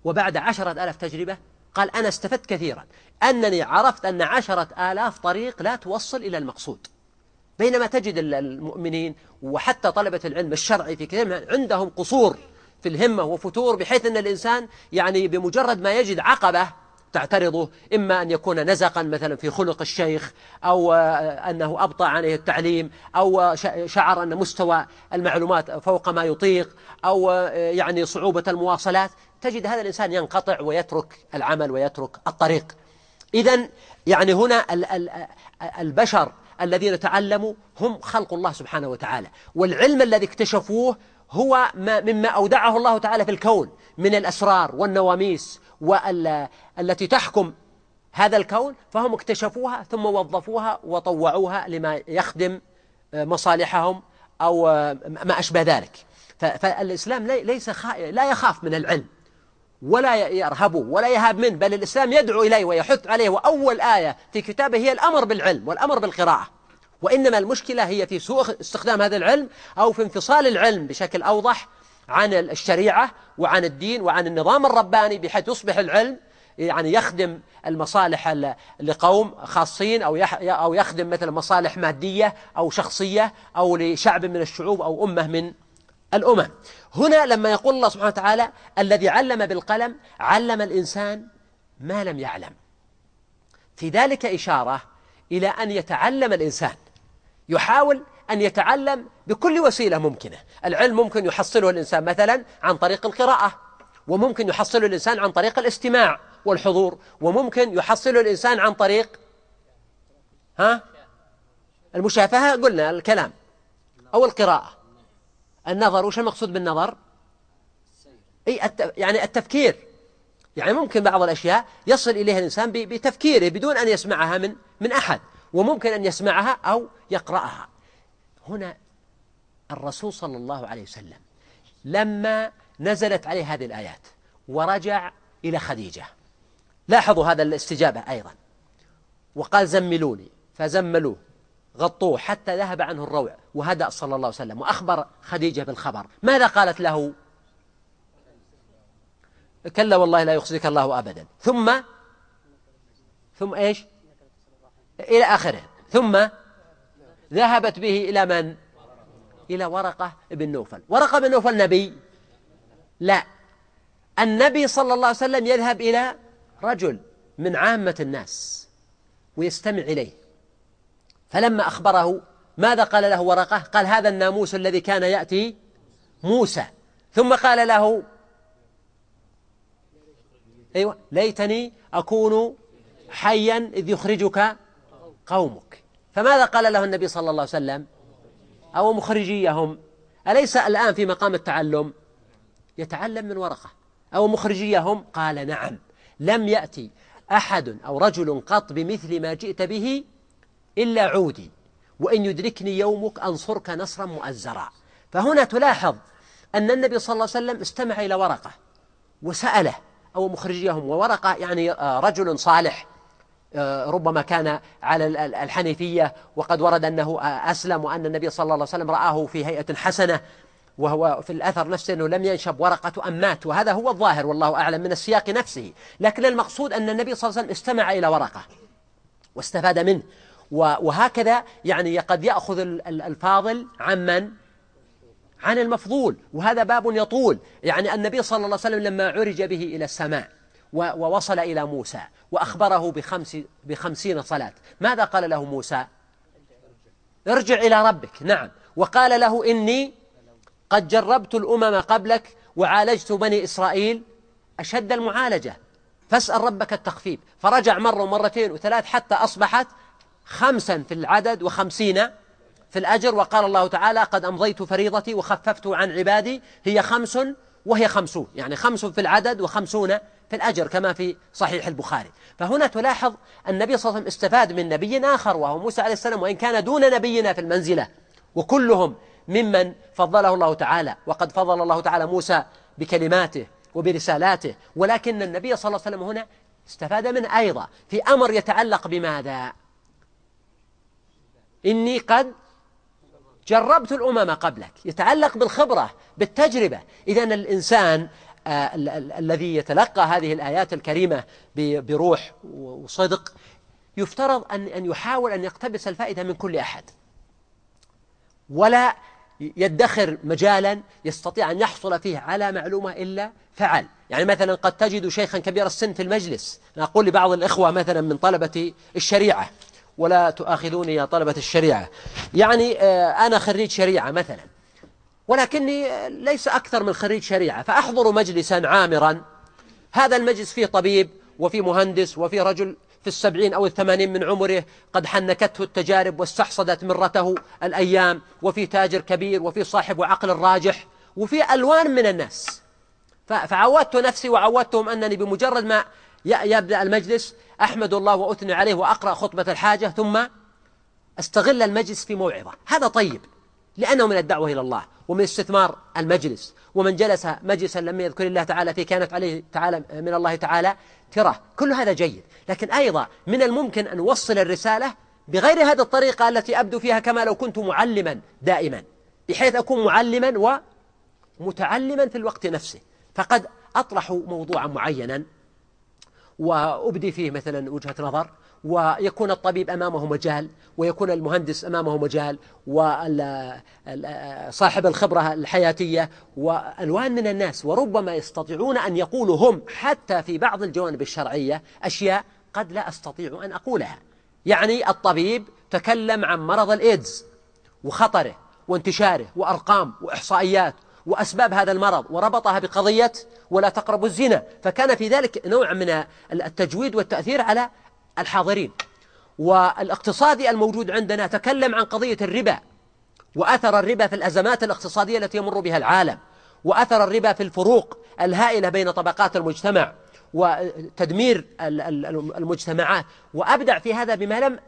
وبعد عشرة آلاف تجربة قال أنا استفدت كثيرا. أنني عرفت أن عشرة آلاف طريق لا توصل إلى المقصود. بينما تجد المؤمنين وحتى طلبة العلم الشرعي في كثير عندهم قصور في الهمة وفتور بحيث أن الإنسان يعني بمجرد ما يجد عقبة تعترضه إما أن يكون نزقا مثلا في خلق الشيخ أو أنه أبطأ عليه التعليم أو شعر أن مستوى المعلومات فوق ما يطيق أو يعني صعوبة المواصلات. تجد هذا الإنسان ينقطع ويترك العمل ويترك الطريق. إذا يعني هنا البشر الذين تعلموا هم خلق الله سبحانه وتعالى. والعلم الذي اكتشفوه هو ما مما أودعه الله تعالى في الكون من الأسرار والنواميس والتي تحكم هذا الكون فهم اكتشفوها ثم وظفوها وطوعوها لما يخدم مصالحهم أو ما أشبه ذلك. فالإسلام ليس لا يخاف من العلم ولا يرهبه ولا يهاب منه بل الإسلام يدعو إليه ويحث عليه وأول آية في كتابه هي الأمر بالعلم والأمر بالقراءة. وإنما المشكلة هي في سوء استخدام هذا العلم أو في انفصال العلم بشكل أوضح عن الشريعة وعن الدين وعن النظام الرباني بحيث يصبح العلم يعني يخدم المصالح لقوم خاصين أو أو يخدم مثلا مصالح مادية أو شخصية أو لشعب من الشعوب أو أمة من الأمم. هنا لما يقول الله سبحانه وتعالى الذي علم بالقلم علم الإنسان ما لم يعلم. في ذلك إشارة إلى أن يتعلم الإنسان. يحاول أن يتعلم بكل وسيلة ممكنة. العلم ممكن يحصله الإنسان مثلا عن طريق القراءة وممكن يحصله الإنسان عن طريق الاستماع والحضور وممكن يحصله الإنسان عن طريق ها؟ المشافهة قلنا الكلام أو القراءة. النظر وش المقصود بالنظر؟ أي يعني التفكير. يعني ممكن بعض الأشياء يصل إليها الإنسان بتفكيره بدون أن يسمعها من من أحد. وممكن أن يسمعها أو يقرأها. هنا الرسول صلى الله عليه وسلم لما نزلت عليه هذه الآيات ورجع إلى خديجة. لاحظوا هذا الاستجابة أيضا. وقال زملوني فزملوه غطوه حتى ذهب عنه الروع وهدأ صلى الله عليه وسلم وأخبر خديجة بالخبر. ماذا قالت له؟ كلا والله لا يخزيك الله أبدا. ثم؟ ثم إيش؟ إلى آخره. ثم ذهبت به إلى من؟ إلى ورقة بن نوفل. ورقة بن نوفل نبي؟ لا. النبي صلى الله عليه وسلم يذهب إلى رجل من عامة الناس ويستمع إليه. فلما أخبره ماذا قال له ورقة؟ قال هذا الناموس الذي كان يأتي موسى. ثم قال له أيوة ليتني أكون حيا إذ يخرجك قومك. فماذا قال له النبي صلى الله عليه وسلم؟ أو مخرجيهم. أليس الآن في مقام التعلم؟ يتعلم من ورقة. أو مخرجيهم؟ قال نعم. لم يأتي أحد أو رجل قط بمثل ما جئت به إلا عودي. وإن يدركني يومك أنصرك نصرا مؤزرا. فهنا تلاحظ أن النبي صلى الله عليه وسلم استمع إلى ورقة وسأله. أو مخرجيهم. وورقة يعني آه، رجل صالح. ربما كان على الحنيفية وقد ورد أنه آه، أسلم وأن النبي صلى الله عليه وسلم رآه في هيئة حسنة وهو في الأثر نفسه أنه لم ينشب ورقة أم مات وهذا هو الظاهر والله أعلم من السياق نفسه. لكن المقصود أن النبي صلى الله عليه وسلم استمع إلى ورقة واستفاد منه. وهكذا يعني قد يأخذ الفاضل عمن عن المفضول وهذا باب يطول. يعني النبي صلى الله عليه وسلم لما عرج به إلى السماء ووصل إلى موسى وأخبره بخمس بخمسين صلاة. ماذا قال له موسى؟ ارجع إلى ربك. نعم. وقال له إني قد جربت الأمم قبلك وعالجت بني إسرائيل أشد المعالجة. فاسأل ربك التخفيف. فرجع مرة ومرتين وثلاث حتى أصبحت خمسا في العدد وخمسين في الأجر. وقال الله تعالى قد أمضيت فريضتي وخففت عن عبادي. هي خمس وهي خمسون يعني خمس في العدد وخمسون في الأجر كما في صحيح البخاري. فهنا تلاحظ النبي صلى الله عليه وسلم استفاد من نبي آخر وهو موسى عليه السلام وإن كان دون نبينا في المنزلة. وكلهم ممن فضله الله تعالى وقد فضل الله تعالى موسى بكلماته وبرسالاته. ولكن النبي صلى الله عليه وسلم هنا استفاد منه أيضا في أمر يتعلق بماذا؟ إني قد جربت الأمم قبلك يتعلق بالخبرة بالتجربة. إذا الإنسان آه الذي يتلقى هذه الآيات الكريمة بروح وصدق يفترض أن أن يحاول أن يقتبس الفائدة من كل أحد. ولا يدخر مجالا يستطيع أن يحصل فيه على معلومة إلا فعل. يعني مثلا قد تجد شيخا كبير السن في المجلس. أقول لبعض الإخوة مثلا من طلبة الشريعة. ولا تؤاخذوني يا طلبة الشريعة. يعني آه، أنا خريج شريعة مثلا ولكني ليس أكثر من خريج شريعة فأحضر مجلسا عامرا. هذا المجلس فيه طبيب وفيه مهندس وفيه رجل في السبعين أو الثمانين من عمره قد حنكته التجارب واستحصدت مرته الأيام وفي تاجر كبير وفي صاحب عقل راجح وفي ألوان من الناس. فعودت نفسي وعودتهم أنني بمجرد ما يبدأ المجلس أحمد الله وأثني عليه وأقرأ خطبة الحاجة ثم أستغل المجلس في موعظة. هذا طيب لأنه من الدعوة إلى الله ومن استثمار المجلس ومن جلس مجلسا لم يذكر الله تعالى فيه كانت عليه تعالى من الله تعالى تراه كل هذا جيد لكن أيضا من الممكن أن نوصل الرسالة بغير هذه الطريقة التي أبدو فيها كما لو كنت معلما دائما بحيث أكون معلما ومتعلما في الوقت نفسه. فقد أطرح موضوعا معينا. وأبدي فيه مثلا وجهة نظر ويكون الطبيب أمامه مجال ويكون المهندس أمامه مجال وصاحب الخبرة الحياتية وألوان من الناس وربما يستطيعون أن يقولوا هم حتى في بعض الجوانب الشرعية أشياء قد لا أستطيع أن أقولها. يعني الطبيب تكلم عن مرض الإيدز وخطره وانتشاره وأرقام وإحصائيات وأسباب هذا المرض وربطها بقضية ولا تقربوا الزنا. فكان في ذلك نوع من التجويد والتأثير على الحاضرين. والاقتصادي الموجود عندنا تكلم عن قضية الربا وأثر الربا في الأزمات الاقتصادية التي يمر بها العالم وأثر الربا في الفروق الهائلة بين طبقات المجتمع وتدمير المجتمعات. وأبدع في هذا بما لم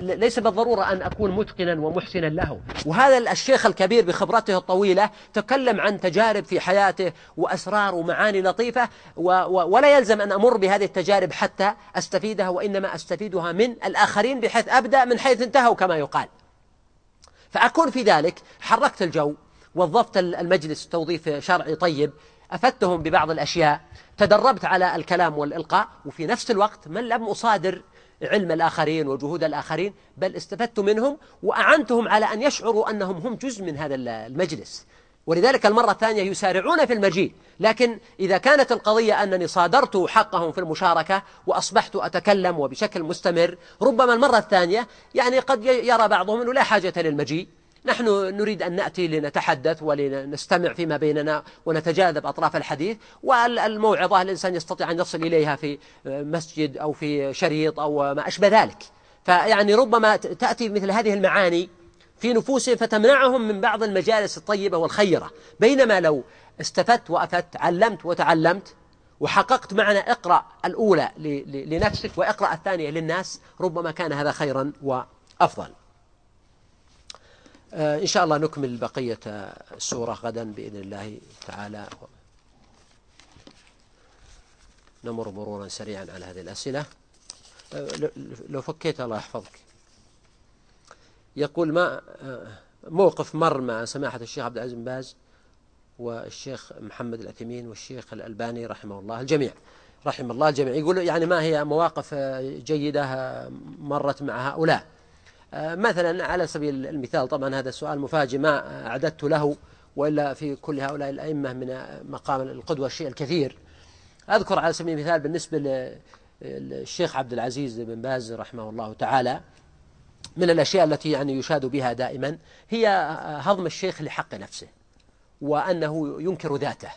ليس بالضرورة أن أكون متقنا ومحسنا له. وهذا الشيخ الكبير بخبرته الطويلة تكلم عن تجارب في حياته وأسرار ومعاني لطيفة ولا يلزم أن أمر بهذه التجارب حتى أستفيدها وإنما أستفيدها من الآخرين بحيث أبدأ من حيث انتهوا كما يقال. فأكون في ذلك حركت الجو وظفت المجلس توظيف شرعي طيب أفدتهم ببعض الأشياء تدربت على الكلام والإلقاء وفي نفس الوقت من لم أصادر علم الآخرين وجهود الآخرين بل استفدت منهم وأعنتهم على أن يشعروا أنهم هم جزء من هذا المجلس. ولذلك المرة الثانية يسارعون في المجيء. لكن إذا كانت القضية أنني صادرت حقهم في المشاركة وأصبحت أتكلم وبشكل مستمر ربما المرة الثانية يعني قد يرى بعضهم أنه لا حاجة للمجيء. نحن نريد أن نأتي لنتحدث ولنستمع فيما بيننا ونتجاذب أطراف الحديث والموعظة الإنسان يستطيع أن يصل إليها في مسجد أو في شريط أو ما أشبه ذلك. فيعني ربما تأتي مثل هذه المعاني في نفوسهم فتمنعهم من بعض المجالس الطيبة والخيرة. بينما لو استفدت وأفدت علمت وتعلمت وحققت معنى اقرأ الأولى لنفسك وإقرأ الثانية للناس ربما كان هذا خيرا وأفضل. إن شاء الله نكمل بقية السورة غدا بإذن الله تعالى. نمر مرورا سريعا على هذه الأسئلة. آه، لو فكيت الله يحفظك. يقول ما آه، موقف مر مع سماحة الشيخ عبد العزيز بن باز والشيخ محمد العثيمين والشيخ الألباني رحمه الله الجميع. رحم الله الجميع. يقول يعني ما هي مواقف جيدة مرت مع هؤلاء؟ آه، مثلا على سبيل المثال طبعا هذا السؤال مفاجئ ما أعددت له وإلا في كل هؤلاء الأئمة من مقام القدوة الشيء الكثير. أذكر على سبيل المثال بالنسبة للشيخ عبد العزيز بن باز رحمه الله تعالى من الأشياء التي يعني يشاد بها دائما هي هضم الشيخ لحق نفسه وأنه ينكر ذاته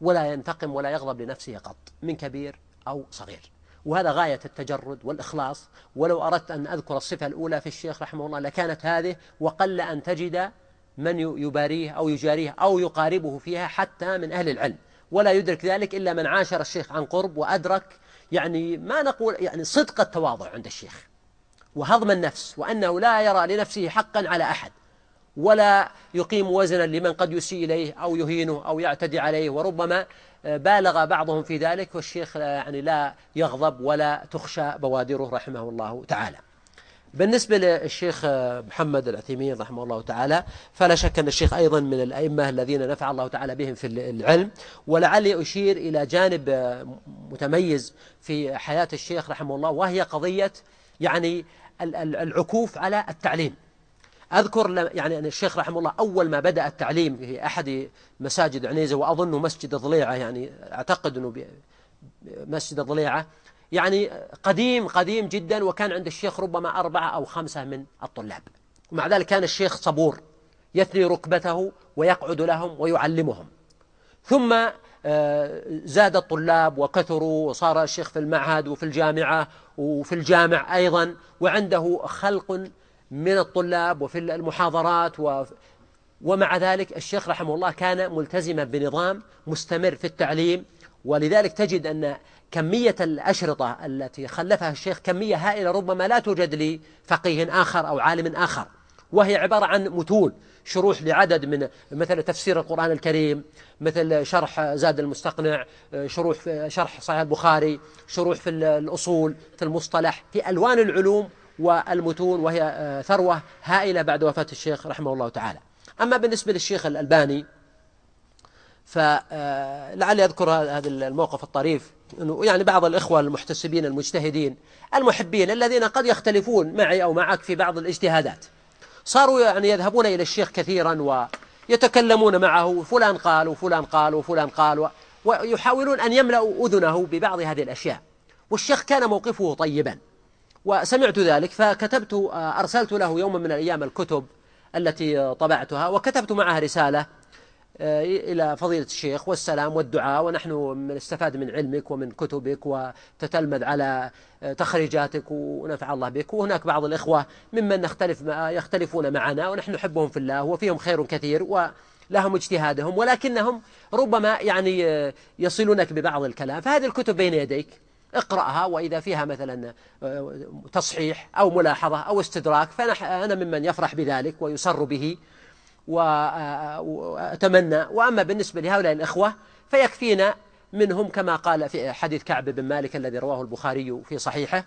ولا ينتقم ولا يغضب لنفسه قط من كبير أو صغير. وهذا غاية التجرد والإخلاص. ولو أردت أن أذكر الصفة الأولى في الشيخ رحمه الله لكانت هذه وقل أن تجد من يباريه أو يجاريه أو يقاربه فيها حتى من أهل العلم. ولا يدرك ذلك إلا من عاشر الشيخ عن قرب وأدرك يعني ما نقول يعني صدق التواضع عند الشيخ. وهضم النفس وأنه لا يرى لنفسه حقا على أحد. ولا يقيم وزنا لمن قد يسيء إليه أو يهينه أو يعتدي عليه. وربما بالغ بعضهم في ذلك والشيخ يعني لا يغضب ولا تخشى بوادره رحمه الله تعالى. بالنسبة للشيخ محمد العثيمين رحمه الله تعالى فلا شك أن الشيخ أيضا من الأئمة الذين نفع الله تعالى بهم في العلم. ولعلي أشير إلى جانب متميز في حياة الشيخ رحمه الله وهي قضية يعني العكوف على التعليم. أذكر يعني أن الشيخ رحمه الله أول ما بدأ التعليم في أحد مساجد عنيزة وأظنه مسجد ضليعة يعني أعتقد أنه مسجد ضليعة يعني قديم قديم جدا وكان عند الشيخ ربما أربعة أو خمسة من الطلاب. ومع ذلك كان الشيخ صبور يثني ركبته ويقعد لهم ويعلمهم. ثم آه، زاد الطلاب وكثروا وصار الشيخ في المعهد وفي الجامعة وفي الجامع أيضا وعنده خلق من الطلاب وفي المحاضرات و ومع ذلك الشيخ رحمه الله كان ملتزما بنظام مستمر في التعليم ولذلك تجد أن كمية الأشرطة التي خلفها الشيخ كمية هائلة ربما لا توجد لفقيه آخر أو عالم آخر. وهي عبارة عن متون شروح لعدد من مثل تفسير القرآن الكريم مثل شرح زاد المستقنع شروح شرح صحيح البخاري شروح في الأصول في المصطلح في ألوان العلوم والمتون وهي ثروة هائلة بعد وفاة الشيخ رحمه الله تعالى. أما بالنسبة للشيخ الألباني فلعلي أذكر هذا الموقف الطريف. أنه يعني بعض الإخوة المحتسبين المجتهدين المحبين الذين قد يختلفون معي أو معك في بعض الاجتهادات. صاروا يعني يذهبون إلى الشيخ كثيرا ويتكلمون معه فلان قال وفلان قال وفلان قال ويحاولون أن يملأوا أذنه ببعض هذه الأشياء. والشيخ كان موقفه طيبا. وسمعت ذلك فكتبت أرسلت له يوما من الأيام الكتب التي طبعتها وكتبت معها رسالة آه، إلى فضيلة الشيخ والسلام والدعاء ونحن نستفاد من علمك ومن كتبك وتتلمذ على آه، تخريجاتك ونفع الله بك. وهناك بعض الإخوة ممن نختلف يختلفون معنا ونحن نحبهم في الله وفيهم خير كثير ولهم اجتهادهم ولكنهم ربما يعني آه، يصلونك ببعض الكلام. فهذه الكتب بين يديك. اقرأها وإذا فيها مثلا تصحيح أو ملاحظة أو استدراك فأنا ممن يفرح بذلك ويسر به وأتمنى. وأما بالنسبة لهؤلاء الإخوة فيكفينا منهم كما قال في حديث كعب بن مالك الذي رواه البخاري في صحيحه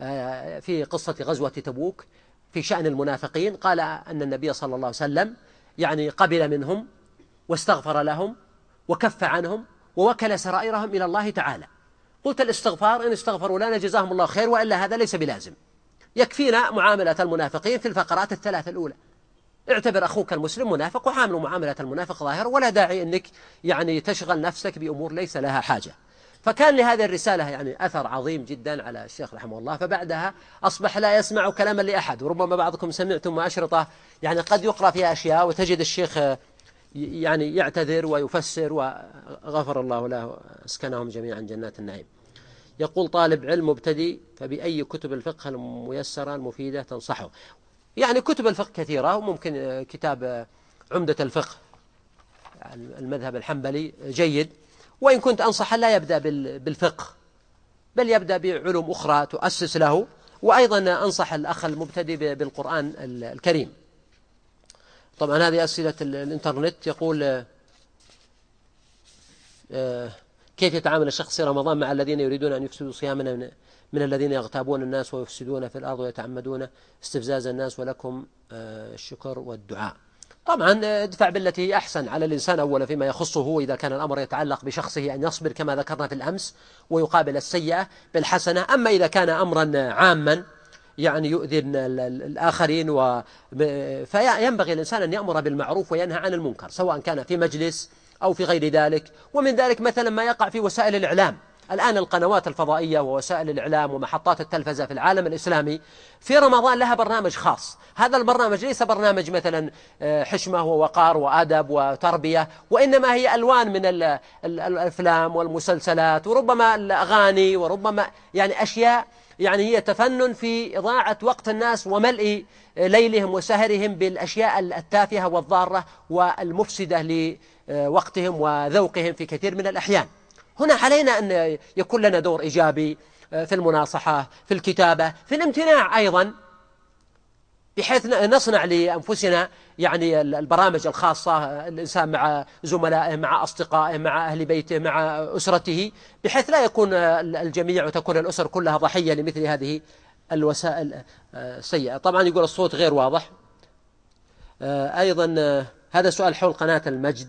آه، في قصة غزوة تبوك في شأن المنافقين. قال أن النبي صلى الله عليه وسلم يعني قبل منهم واستغفر لهم وكف عنهم ووكل سرائرهم إلى الله تعالى. قلت الاستغفار إن استغفروا لنا جزاهم الله خير وإلا هذا ليس بلازم. يكفينا معاملة المنافقين في الفقرات الثلاث الأولى. اعتبر أخوك المسلم منافق وعامله معاملة المنافق ظاهر ولا داعي أنك يعني تشغل نفسك بأمور ليس لها حاجة. فكان لهذه الرسالة يعني أثر عظيم جدا على الشيخ رحمه الله. فبعدها أصبح لا يسمع كلاما لأحد. وربما بعضكم سمعتم أشرطة يعني قد يقرأ فيها أشياء وتجد الشيخ يعني يعتذر ويفسر وغفر الله له اسكنهم جميعا جنات النعيم. يقول طالب علم مبتدئ فبأي كتب الفقه الميسرة المفيدة تنصحه؟ يعني كتب الفقه كثيرة وممكن كتاب عمدة الفقه المذهب الحنبلي جيد. وإن كنت أنصح لا يبدأ بالفقه بل يبدأ بعلوم أخرى تؤسس له. وأيضا أنصح الأخ المبتدئ بالقرآن الكريم. طبعا هذه أسئلة الإنترنت. يقول آه، كيف يتعامل الشخص في رمضان مع الذين يريدون أن يفسدوا صيامنا من الذين يغتابون الناس ويفسدون في الأرض ويتعمدون استفزاز الناس ولكم آه، الشكر والدعاء. طبعا آه، ادفع بالتي أحسن على الإنسان أولا فيما يخصه إذا كان الأمر يتعلق بشخصه أن يصبر كما ذكرنا في الأمس ويقابل السيئة بالحسنة. أما إذا كان أمرا عاما يعني يؤذي الآخرين و... فينبغي الإنسان أن يأمر بالمعروف وينهى عن المنكر سواء كان في مجلس أو في غير ذلك. ومن ذلك مثلا ما يقع في وسائل الإعلام. الآن القنوات الفضائية ووسائل الإعلام ومحطات التلفزة في العالم الإسلامي في رمضان لها برنامج خاص. هذا البرنامج ليس برنامج مثلا آه، حشمة ووقار وأدب وتربية وإنما هي ألوان من الأفلام والمسلسلات وربما الأغاني وربما يعني أشياء يعني هي تفنن في إضاعة وقت الناس وملء ليلهم وسهرهم بالأشياء التافهة والضارة والمفسدة لوقتهم وذوقهم في كثير من الأحيان. هنا علينا أن يكون لنا دور إيجابي في المناصحة في الكتابة في الامتناع أيضا. بحيث نصنع لأنفسنا يعني البرامج الخاصة آه، الإنسان مع زملائه مع أصدقائه مع أهل بيته مع أسرته بحيث لا يكون الجميع وتكون الأسر كلها ضحية لمثل هذه الوسائل آه، السيئة طبعا يقول الصوت غير واضح. أيضا هذا سؤال حول قناة المجد.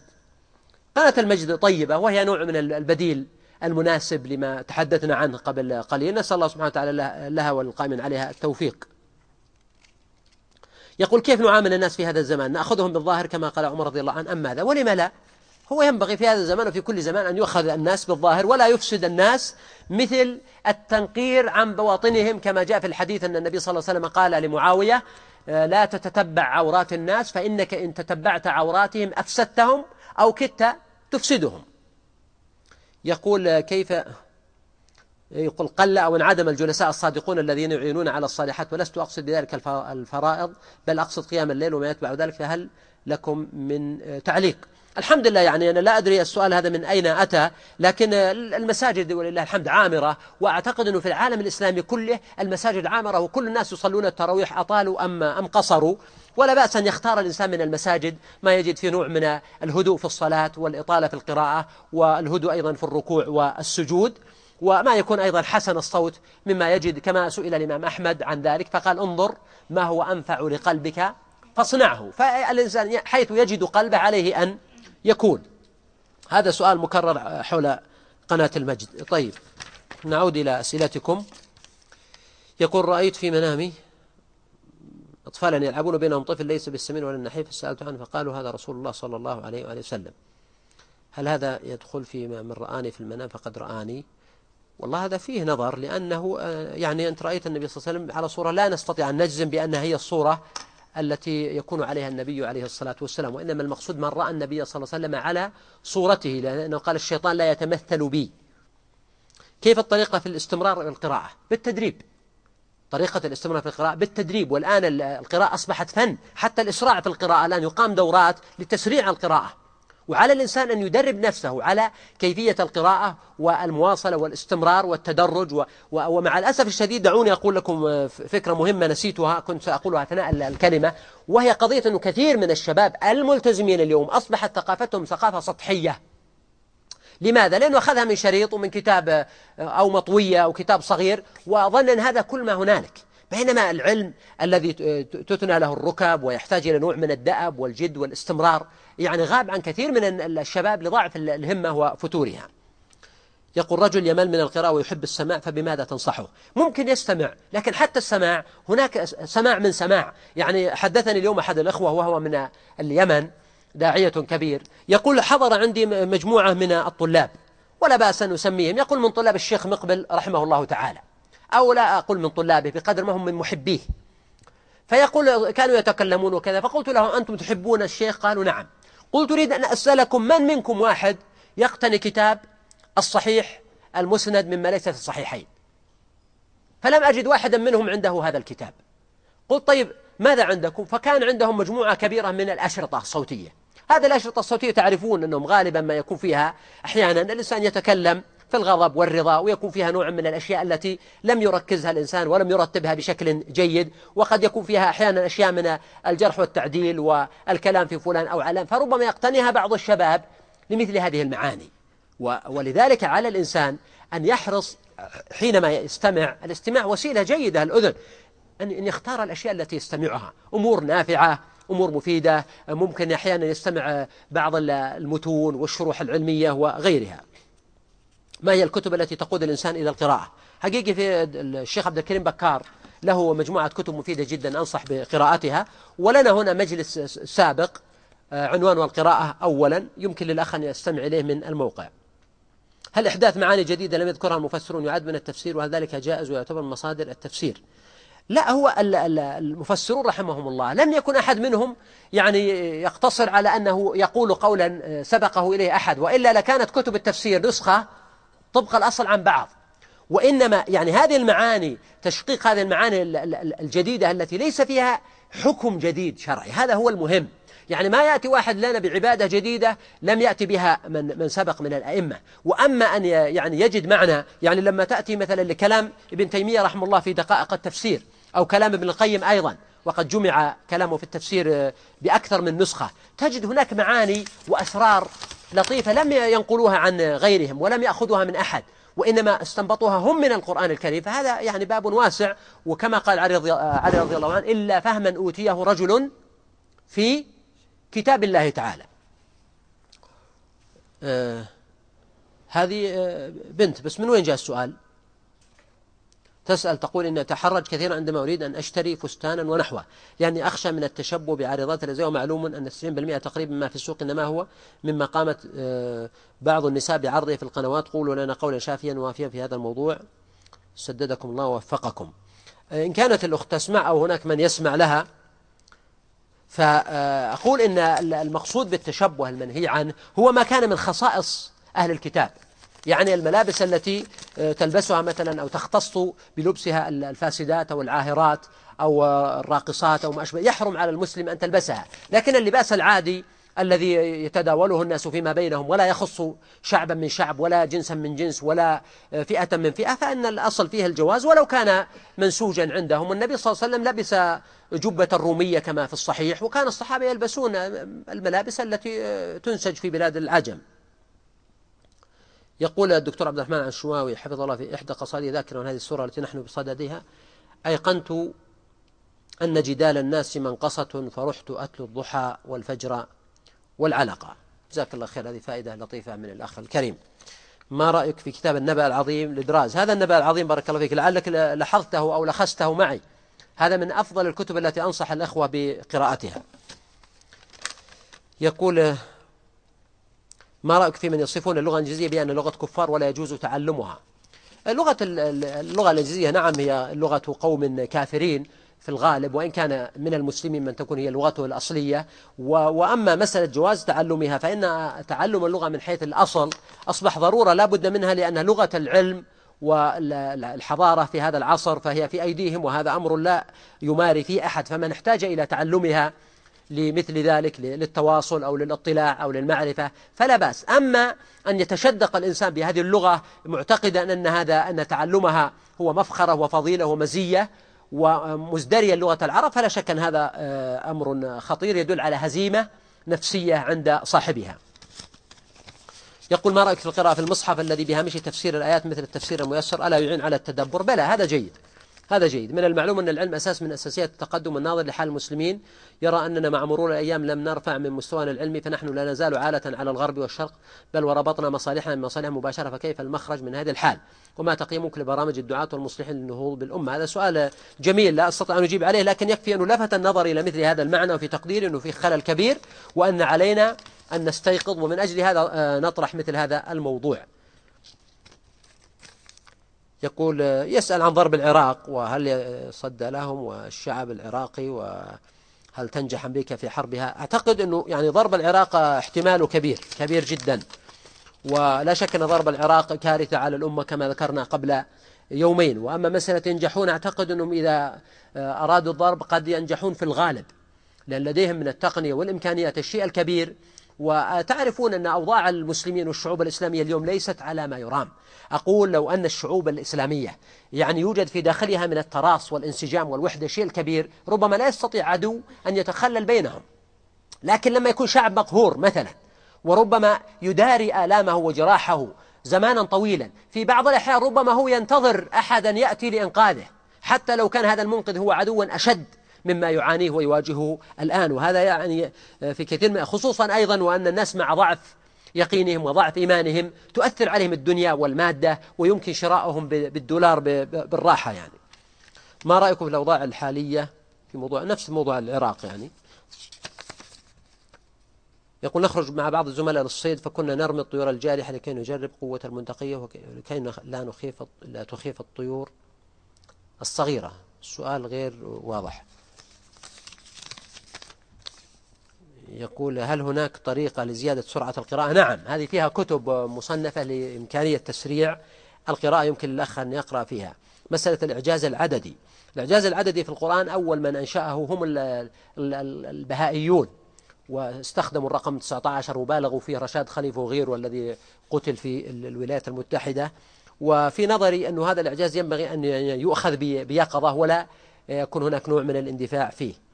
قناة المجد طيبة وهي نوع من البديل المناسب لما تحدثنا عنه قبل قليل. نسأل الله سبحانه وتعالى لها والقائمين عليها التوفيق. يقول كيف نعامل الناس في هذا الزمان؟ نأخذهم بالظاهر كما قال عمر رضي الله عنه. أم ماذا؟ ولم لا؟ هو ينبغي في هذا الزمان وفي كل زمان أن يؤخذ الناس بالظاهر ولا يفسد الناس مثل التنقير عن بواطنهم كما جاء في الحديث أن النبي صلى الله عليه وسلم قال لمعاوية لا تتتبع عورات الناس فإنك إن تتبعت عوراتهم أفسدتهم أو كدت تفسدهم. يقول كيف يقول قل أو انعدم الجلساء الصادقون الذين يعينون على الصالحات ولست أقصد بذلك الفرائض بل أقصد قيام الليل وما يتبع ذلك فهل لكم من تعليق؟ الحمد لله يعني أنا لا أدري السؤال هذا من أين أتى لكن المساجد ولله الحمد عامرة وأعتقد أنه في العالم الإسلامي كله المساجد عامرة وكل الناس يصلون التراويح أطالوا أم, أم قصروا ولا بأس أن يختار الإنسان من المساجد ما يجد فيه نوع من الهدوء في الصلاة والإطالة في القراءة والهدوء أيضا في الركوع والسجود. وما يكون أيضا حسن الصوت مما يجد كما سئل الإمام أحمد عن ذلك فقال انظر ما هو أنفع لقلبك فاصنعه. فالإنسان حيث يجد قلبه عليه أن يكون. هذا سؤال مكرر حول قناة المجد. طيب نعود إلى أسئلتكم. يقول رأيت في منامي أطفالا يلعبون بينهم طفل ليس بالسمين ولا النحيف فسألت عنه فقالوا هذا رسول الله صلى الله عليه وآله وسلم. هل هذا يدخل في من رآني في المنام؟ فقد رآني. والله هذا فيه نظر لأنه آه، يعني أنت رأيت النبي صلى الله عليه وسلم على صورة لا نستطيع أن نجزم بأنها هي الصورة التي يكون عليها النبي عليه الصلاة والسلام وإنما المقصود من رأى النبي صلى الله عليه وسلم على صورته لأنه قال الشيطان لا يتمثل بي. كيف الطريقة في الاستمرار بالقراءة بالتدريب. طريقة الاستمرار في القراءة بالتدريب والآن القراءة أصبحت فن. حتى الإسراع في القراءة الآن يقام دورات لتسريع القراءة. وعلى الإنسان أن يدرب نفسه على كيفية القراءة والمواصلة والاستمرار والتدرج ومع الأسف الشديد دعوني أقول لكم فكرة مهمة نسيتها كنت سأقولها أثناء الكلمة وهي قضية أنه كثير من الشباب الملتزمين اليوم أصبحت ثقافتهم ثقافة سطحية لماذا؟ لأنه أخذها من شريط ومن كتاب أو مطوية أو كتاب صغير وظن أن هذا كل ما هنالك بينما العلم الذي تثنى له الركب ويحتاج إلى نوع من الدأب والجد والاستمرار يعني غاب عن كثير من الشباب لضعف الهمة وفتورها. يقول رجل يمل من القراءة ويحب السماع فبماذا تنصحه؟ ممكن يستمع لكن حتى السماع هناك سماع من سماع. يعني حدثني اليوم أحد الأخوة وهو من اليمن داعية كبير يقول حضر عندي مجموعة من الطلاب ولا بأس أن أسميهم. يقول من طلاب الشيخ مقبل رحمه الله تعالى. أو لا أقول من طلابه بقدر ما هم من محبيه. فيقول كانوا يتكلمون وكذا فقلت له أنتم تحبون الشيخ؟ قالوا نعم. قلت أريد أن أسألكم من منكم واحد يقتني كتاب الصحيح المسند مما ليس في الصحيحين. فلم أجد واحدا منهم عنده هذا الكتاب. قلت طيب ماذا عندكم؟ فكان عندهم مجموعة كبيرة من الأشرطة الصوتية. هذه الأشرطة الصوتية تعرفون أنهم غالبا ما يكون فيها أحيانا الإنسان يتكلم في الغضب والرضا ويكون فيها نوع من الأشياء التي لم يركزها الإنسان ولم يرتبها بشكل جيد وقد يكون فيها أحيانا أشياء من الجرح والتعديل والكلام في فلان أو علان فربما يقتنيها بعض الشباب لمثل هذه المعاني. ولذلك على الإنسان أن يحرص حينما يستمع الاستماع وسيلة جيدة الأذن أن يختار الأشياء التي يستمعها. أمور نافعة أمور مفيدة ممكن أحيانا يستمع بعض المتون والشروح العلمية وغيرها. ما هي الكتب التي تقود الإنسان إلى القراءة؟ حقيقي في الشيخ عبد الكريم بكار له مجموعة كتب مفيدة جدا أنصح بقراءتها. ولنا هنا مجلس سابق آه، عنوان القراءة أولا. يمكن للأخ أن يستمع إليه من الموقع. هل إحداث معاني جديدة لم يذكرها المفسرون يعد من التفسير وهل ذلك جائز ويعتبر من مصادر التفسير؟ لا هو المفسرون رحمهم الله. لم يكن أحد منهم يعني يقتصر على أنه يقول قولا آه، سبقه إليه أحد وإلا لكانت كتب التفسير نسخة طبق الأصل عن بعض. وإنما يعني هذه المعاني تشقيق هذه المعاني الجديدة التي ليس فيها حكم جديد شرعي. هذا هو المهم. يعني ما يأتي واحد لنا بعبادة جديدة لم يأتي بها من, من سبق من الأئمة. وأما أن يعني يجد معنى يعني لما تأتي مثلا لكلام ابن تيمية رحمه الله في دقائق التفسير أو كلام ابن القيم أيضا وقد جمع كلامه في التفسير بأكثر من نسخة تجد هناك معاني وأسرار لطيفة لم ينقلوها عن غيرهم ولم يأخذوها من أحد وإنما استنبطوها هم من القرآن الكريم. فهذا يعني باب واسع وكما قال علي رضي, الله عنه إلا فهما أوتيه رجل في كتاب الله تعالى. آه هذه آه بنت بس من وين جاء السؤال؟ تسأل تقول إني أتحرج كثيرا عندما أريد أن أشتري فستانا ونحوه. لأني أخشى من التشبه بعارضات الأزياء ومعلوم أن 90% تقريبا ما في السوق إنما هو مما قامت آه، بعض النساء بعرضه في القنوات قولوا لنا قولا شافيا وافيا في هذا الموضوع. سددكم الله ووفقكم. آه، إن كانت الأخت تسمع أو هناك من يسمع لها فأقول إن المقصود بالتشبه المنهي عنه هو ما كان من خصائص أهل الكتاب. يعني الملابس التي آه، تلبسها مثلا أو تختص بلبسها الفاسدات أو العاهرات أو الراقصات أو ما أشبه يحرم على المسلم أن تلبسها. لكن اللباس العادي الذي يتداوله الناس فيما بينهم ولا يخص شعبا من شعب ولا جنسا من جنس ولا فئة من فئة فإن الأصل فيه الجواز. ولو كان منسوجا عندهم والنبي صلى الله عليه وسلم لبس جبة الرومية كما في الصحيح وكان الصحابة يلبسون الملابس التي تنسج في بلاد العجم. يقول الدكتور عبد الرحمن الشواوي حفظه الله في إحدى قصائد ذاكرة هذه السورة التي نحن بصددها أيقنت أن جدال الناس منقصة فرحت أتلو الضحى والفجر والعلقة. جزاك الله خير هذه فائدة لطيفة من الأخ الكريم. ما رأيك في كتاب النبأ العظيم لدراز؟ هذا النبأ العظيم بارك الله فيك لعلك لاحظته أو لخسته معي. هذا من أفضل الكتب التي أنصح الأخوة بقراءتها. يقول ما رأيك في من يصفون اللغة الإنجليزية بأن لغة كفار ولا يجوز تعلمها؟ اللغة اللغة الإنجليزية نعم هي لغة قوم كافرين في الغالب وإن كان من المسلمين من تكون هي لغته الأصلية. وأما مسألة جواز تعلمها فإن تعلم اللغة من حيث الأصل أصبح ضرورة لا بد منها لأن لغة العلم والحضارة في هذا العصر فهي في أيديهم وهذا أمر لا يماري فيه أحد. فمن احتاج إلى تعلمها لمثل ذلك للتواصل أو للاطلاع أو للمعرفة فلا بأس. أما أن يتشدق الإنسان بهذه اللغة معتقدا أن هذا أن تعلمها هو مفخرة وفضيلة ومزية ومزدريا لغة العرب فلا شك أن هذا آه، أمر خطير يدل على هزيمة نفسية عند صاحبها. يقول ما رأيك في القراءة في المصحف الذي بهامش تفسير الآيات مثل التفسير الميسر؟ ألا يعين على التدبر؟ بلى هذا جيد. هذا جيد. من المعلوم أن العلم أساس من أساسيات التقدم الناظر لحال المسلمين. يرى أننا مع مرور الأيام لم نرفع من مستوانا العلمي فنحن لا نزال عالة على الغرب والشرق بل وربطنا مصالحنا من مصالح مباشرة فكيف المخرج من هذه الحال؟ وما تقييمك لبرامج الدعاة والمصلحين للنهوض بالأمة؟ هذا سؤال جميل لا أستطيع أن أجيب عليه لكن يكفي أنه لفت النظر إلى مثل هذا المعنى وفي تقدير أنه في خلل كبير وأن علينا أن نستيقظ ومن أجل هذا آه، نطرح مثل هذا الموضوع. يقول يسأل عن ضرب العراق وهل صد لهم والشعب العراقي وهل تنجح أمريكا في حربها. أعتقد أنه يعني ضرب العراق احتماله كبير كبير جدا. ولا شك أن ضرب العراق كارثة على الأمة كما ذكرنا قبل يومين. وأما مسألة ينجحون أعتقد أنهم إذا أرادوا الضرب قد ينجحون في الغالب لأن لديهم من التقنية والإمكانيات الشيء الكبير. وتعرفون أن أوضاع المسلمين والشعوب الإسلامية اليوم ليست على ما يرام. أقول لو أن الشعوب الإسلامية يعني يوجد في داخلها من التراص والانسجام والوحدة شيء الكبير ربما لا يستطيع عدو أن يتخلل بينهم. لكن لما يكون شعب مقهور مثلا وربما يداري آلامه وجراحه زمانا طويلا في بعض الأحيان ربما هو ينتظر أحدا يأتي لإنقاذه حتى لو كان هذا المنقذ هو عدوا أشد مما يعانيه ويواجهه الآن. وهذا يعني في كثير من خصوصا أيضا وأن الناس مع ضعف يقينهم وضعف إيمانهم تؤثر عليهم الدنيا والمادة ويمكن شراؤهم بالدولار بالراحة يعني. ما رأيكم في الأوضاع الحالية في موضوع نفس موضوع العراق يعني؟ يقول نخرج مع بعض الزملاء للصيد فكنا نرمي الطيور الجارحة لكي نجرب قوة المنطقية ولكي لا نخيف لا تخيف الطيور الصغيرة. السؤال غير واضح. يقول هل هناك طريقة لزيادة سرعة القراءة؟ نعم هذه فيها كتب مصنفة لإمكانية تسريع القراءة يمكن للأخ أن يقرأ فيها. مسألة الإعجاز العددي. الإعجاز العددي في القرآن أول من أنشأه هم البهائيون واستخدموا الرقم 19 وبالغوا فيه رشاد خليفة وغيره والذي قتل في الولايات المتحدة. وفي نظري أن هذا الإعجاز ينبغي أن يؤخذ بيقظة ولا يكون هناك نوع من الاندفاع فيه.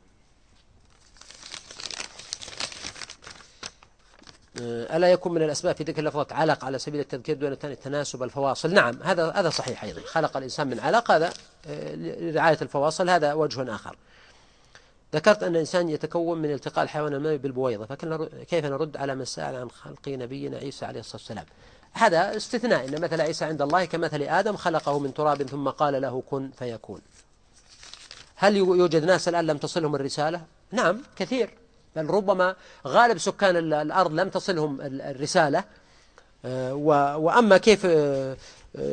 ألا يكون من الأسباب في ذكر اللفظة علق على سبيل التذكير دون تناسب الفواصل؟ نعم هذا هذا صحيح أيضا. خلق الإنسان من علق هذا آه، لرعاية الفواصل هذا وجه آخر. ذكرت أن الإنسان يتكون من التقاء الحيوان المنوي بالبويضة فكيف نرد على من سأل عن خلق نبينا عيسى عليه الصلاة والسلام؟ هذا استثناء إن مثل عيسى عند الله كمثل آدم خلقه من تراب ثم قال له كن فيكون. هل يوجد ناس الآن لم تصلهم الرسالة؟ نعم كثير. بل ربما غالب سكان الأرض لم تصلهم الرسالة. آه، وأما كيف آه،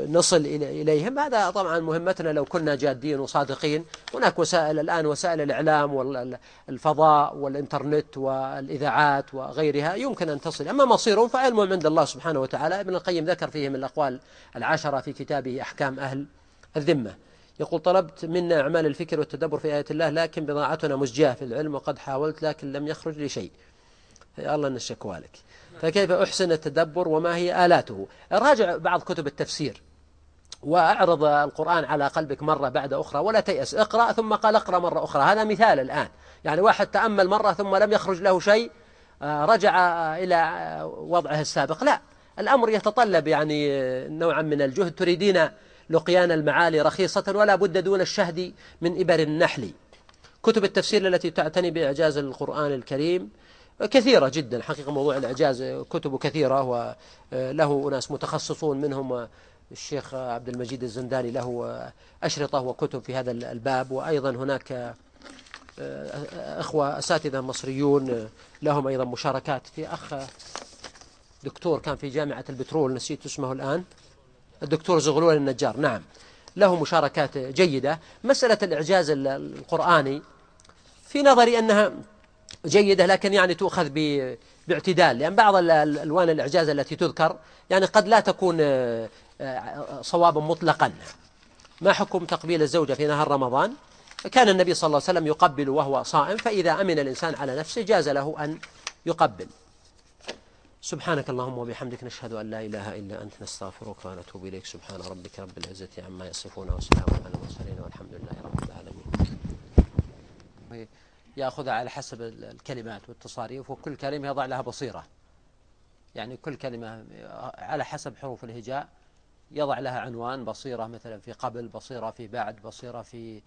نصل إليهم هذا طبعا مهمتنا لو كنا جادين وصادقين. هناك وسائل الآن وسائل الإعلام والفضاء والإنترنت والإذاعات وغيرها يمكن أن تصل. أما مصيرهم فعلم عند الله سبحانه وتعالى. ابن القيم ذكر فيهم الأقوال العشرة في كتابه أحكام أهل الذمة. يقول طلبت منا أعمال الفكر والتدبر في آيات الله لكن بضاعتنا مزجاة في العلم وقد حاولت لكن لم يخرج لي شيء. يا الله أن الشكوى لك فكيف أحسن التدبر وما هي آلاته؟ راجع بعض كتب التفسير وأعرض القرآن على قلبك مرة بعد أخرى ولا تيأس. اقرأ ثم قال اقرأ مرة أخرى. هذا مثال الآن. يعني واحد تأمل مرة ثم لم يخرج له شيء آه، رجع إلى وضعه السابق. لا الأمر يتطلب يعني نوعا من الجهد. تريدين لقيان المعالي رخيصة ولا بد دون الشهد من إبر النحل. كتب التفسير التي تعتني بإعجاز القرآن الكريم كثيرة جدا. حقيقة موضوع الإعجاز كتب كثيرة وله ناس متخصصون منهم الشيخ عبد المجيد الزنداني له أشرطة وكتب في هذا الباب. وأيضا هناك أخوة أساتذة مصريون لهم أيضا مشاركات في أخ دكتور كان في جامعة البترول نسيت اسمه الآن. الدكتور زغلول النجار. نعم. له مشاركات جيدة. مسألة الإعجاز القرآني في نظري أنها جيدة لكن يعني تؤخذ باعتدال لأن بعض الألوان الإعجاز التي تذكر يعني قد لا تكون آه، آه، صوابا مطلقا. ما حكم تقبيل الزوجة في نهار رمضان؟ كان النبي صلى الله عليه وسلم يقبل وهو صائم فإذا أمن الإنسان على نفسه جاز له أن يقبل. سبحانك اللهم وبحمدك نشهد أن لا إله إلا أنت نستغفرك ونتوب إليك. سبحان ربك رب العزة عما يصفون وسلام على المرسلين والحمد لله رب العالمين. يأخذها على حسب الكلمات والتصاريف وكل كلمة يضع لها بصيرة. يعني كل كلمة على حسب حروف الهجاء يضع لها عنوان بصيرة مثلا في قبل بصيرة في بعد بصيرة في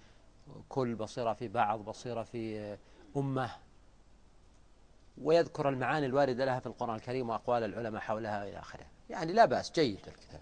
كل بصيرة في بعض بصيرة في أمة. ويذكر المعاني الواردة لها في القرآن الكريم وأقوال العلماء حولها إلى آخره. يعني لا بأس جيد الكتاب.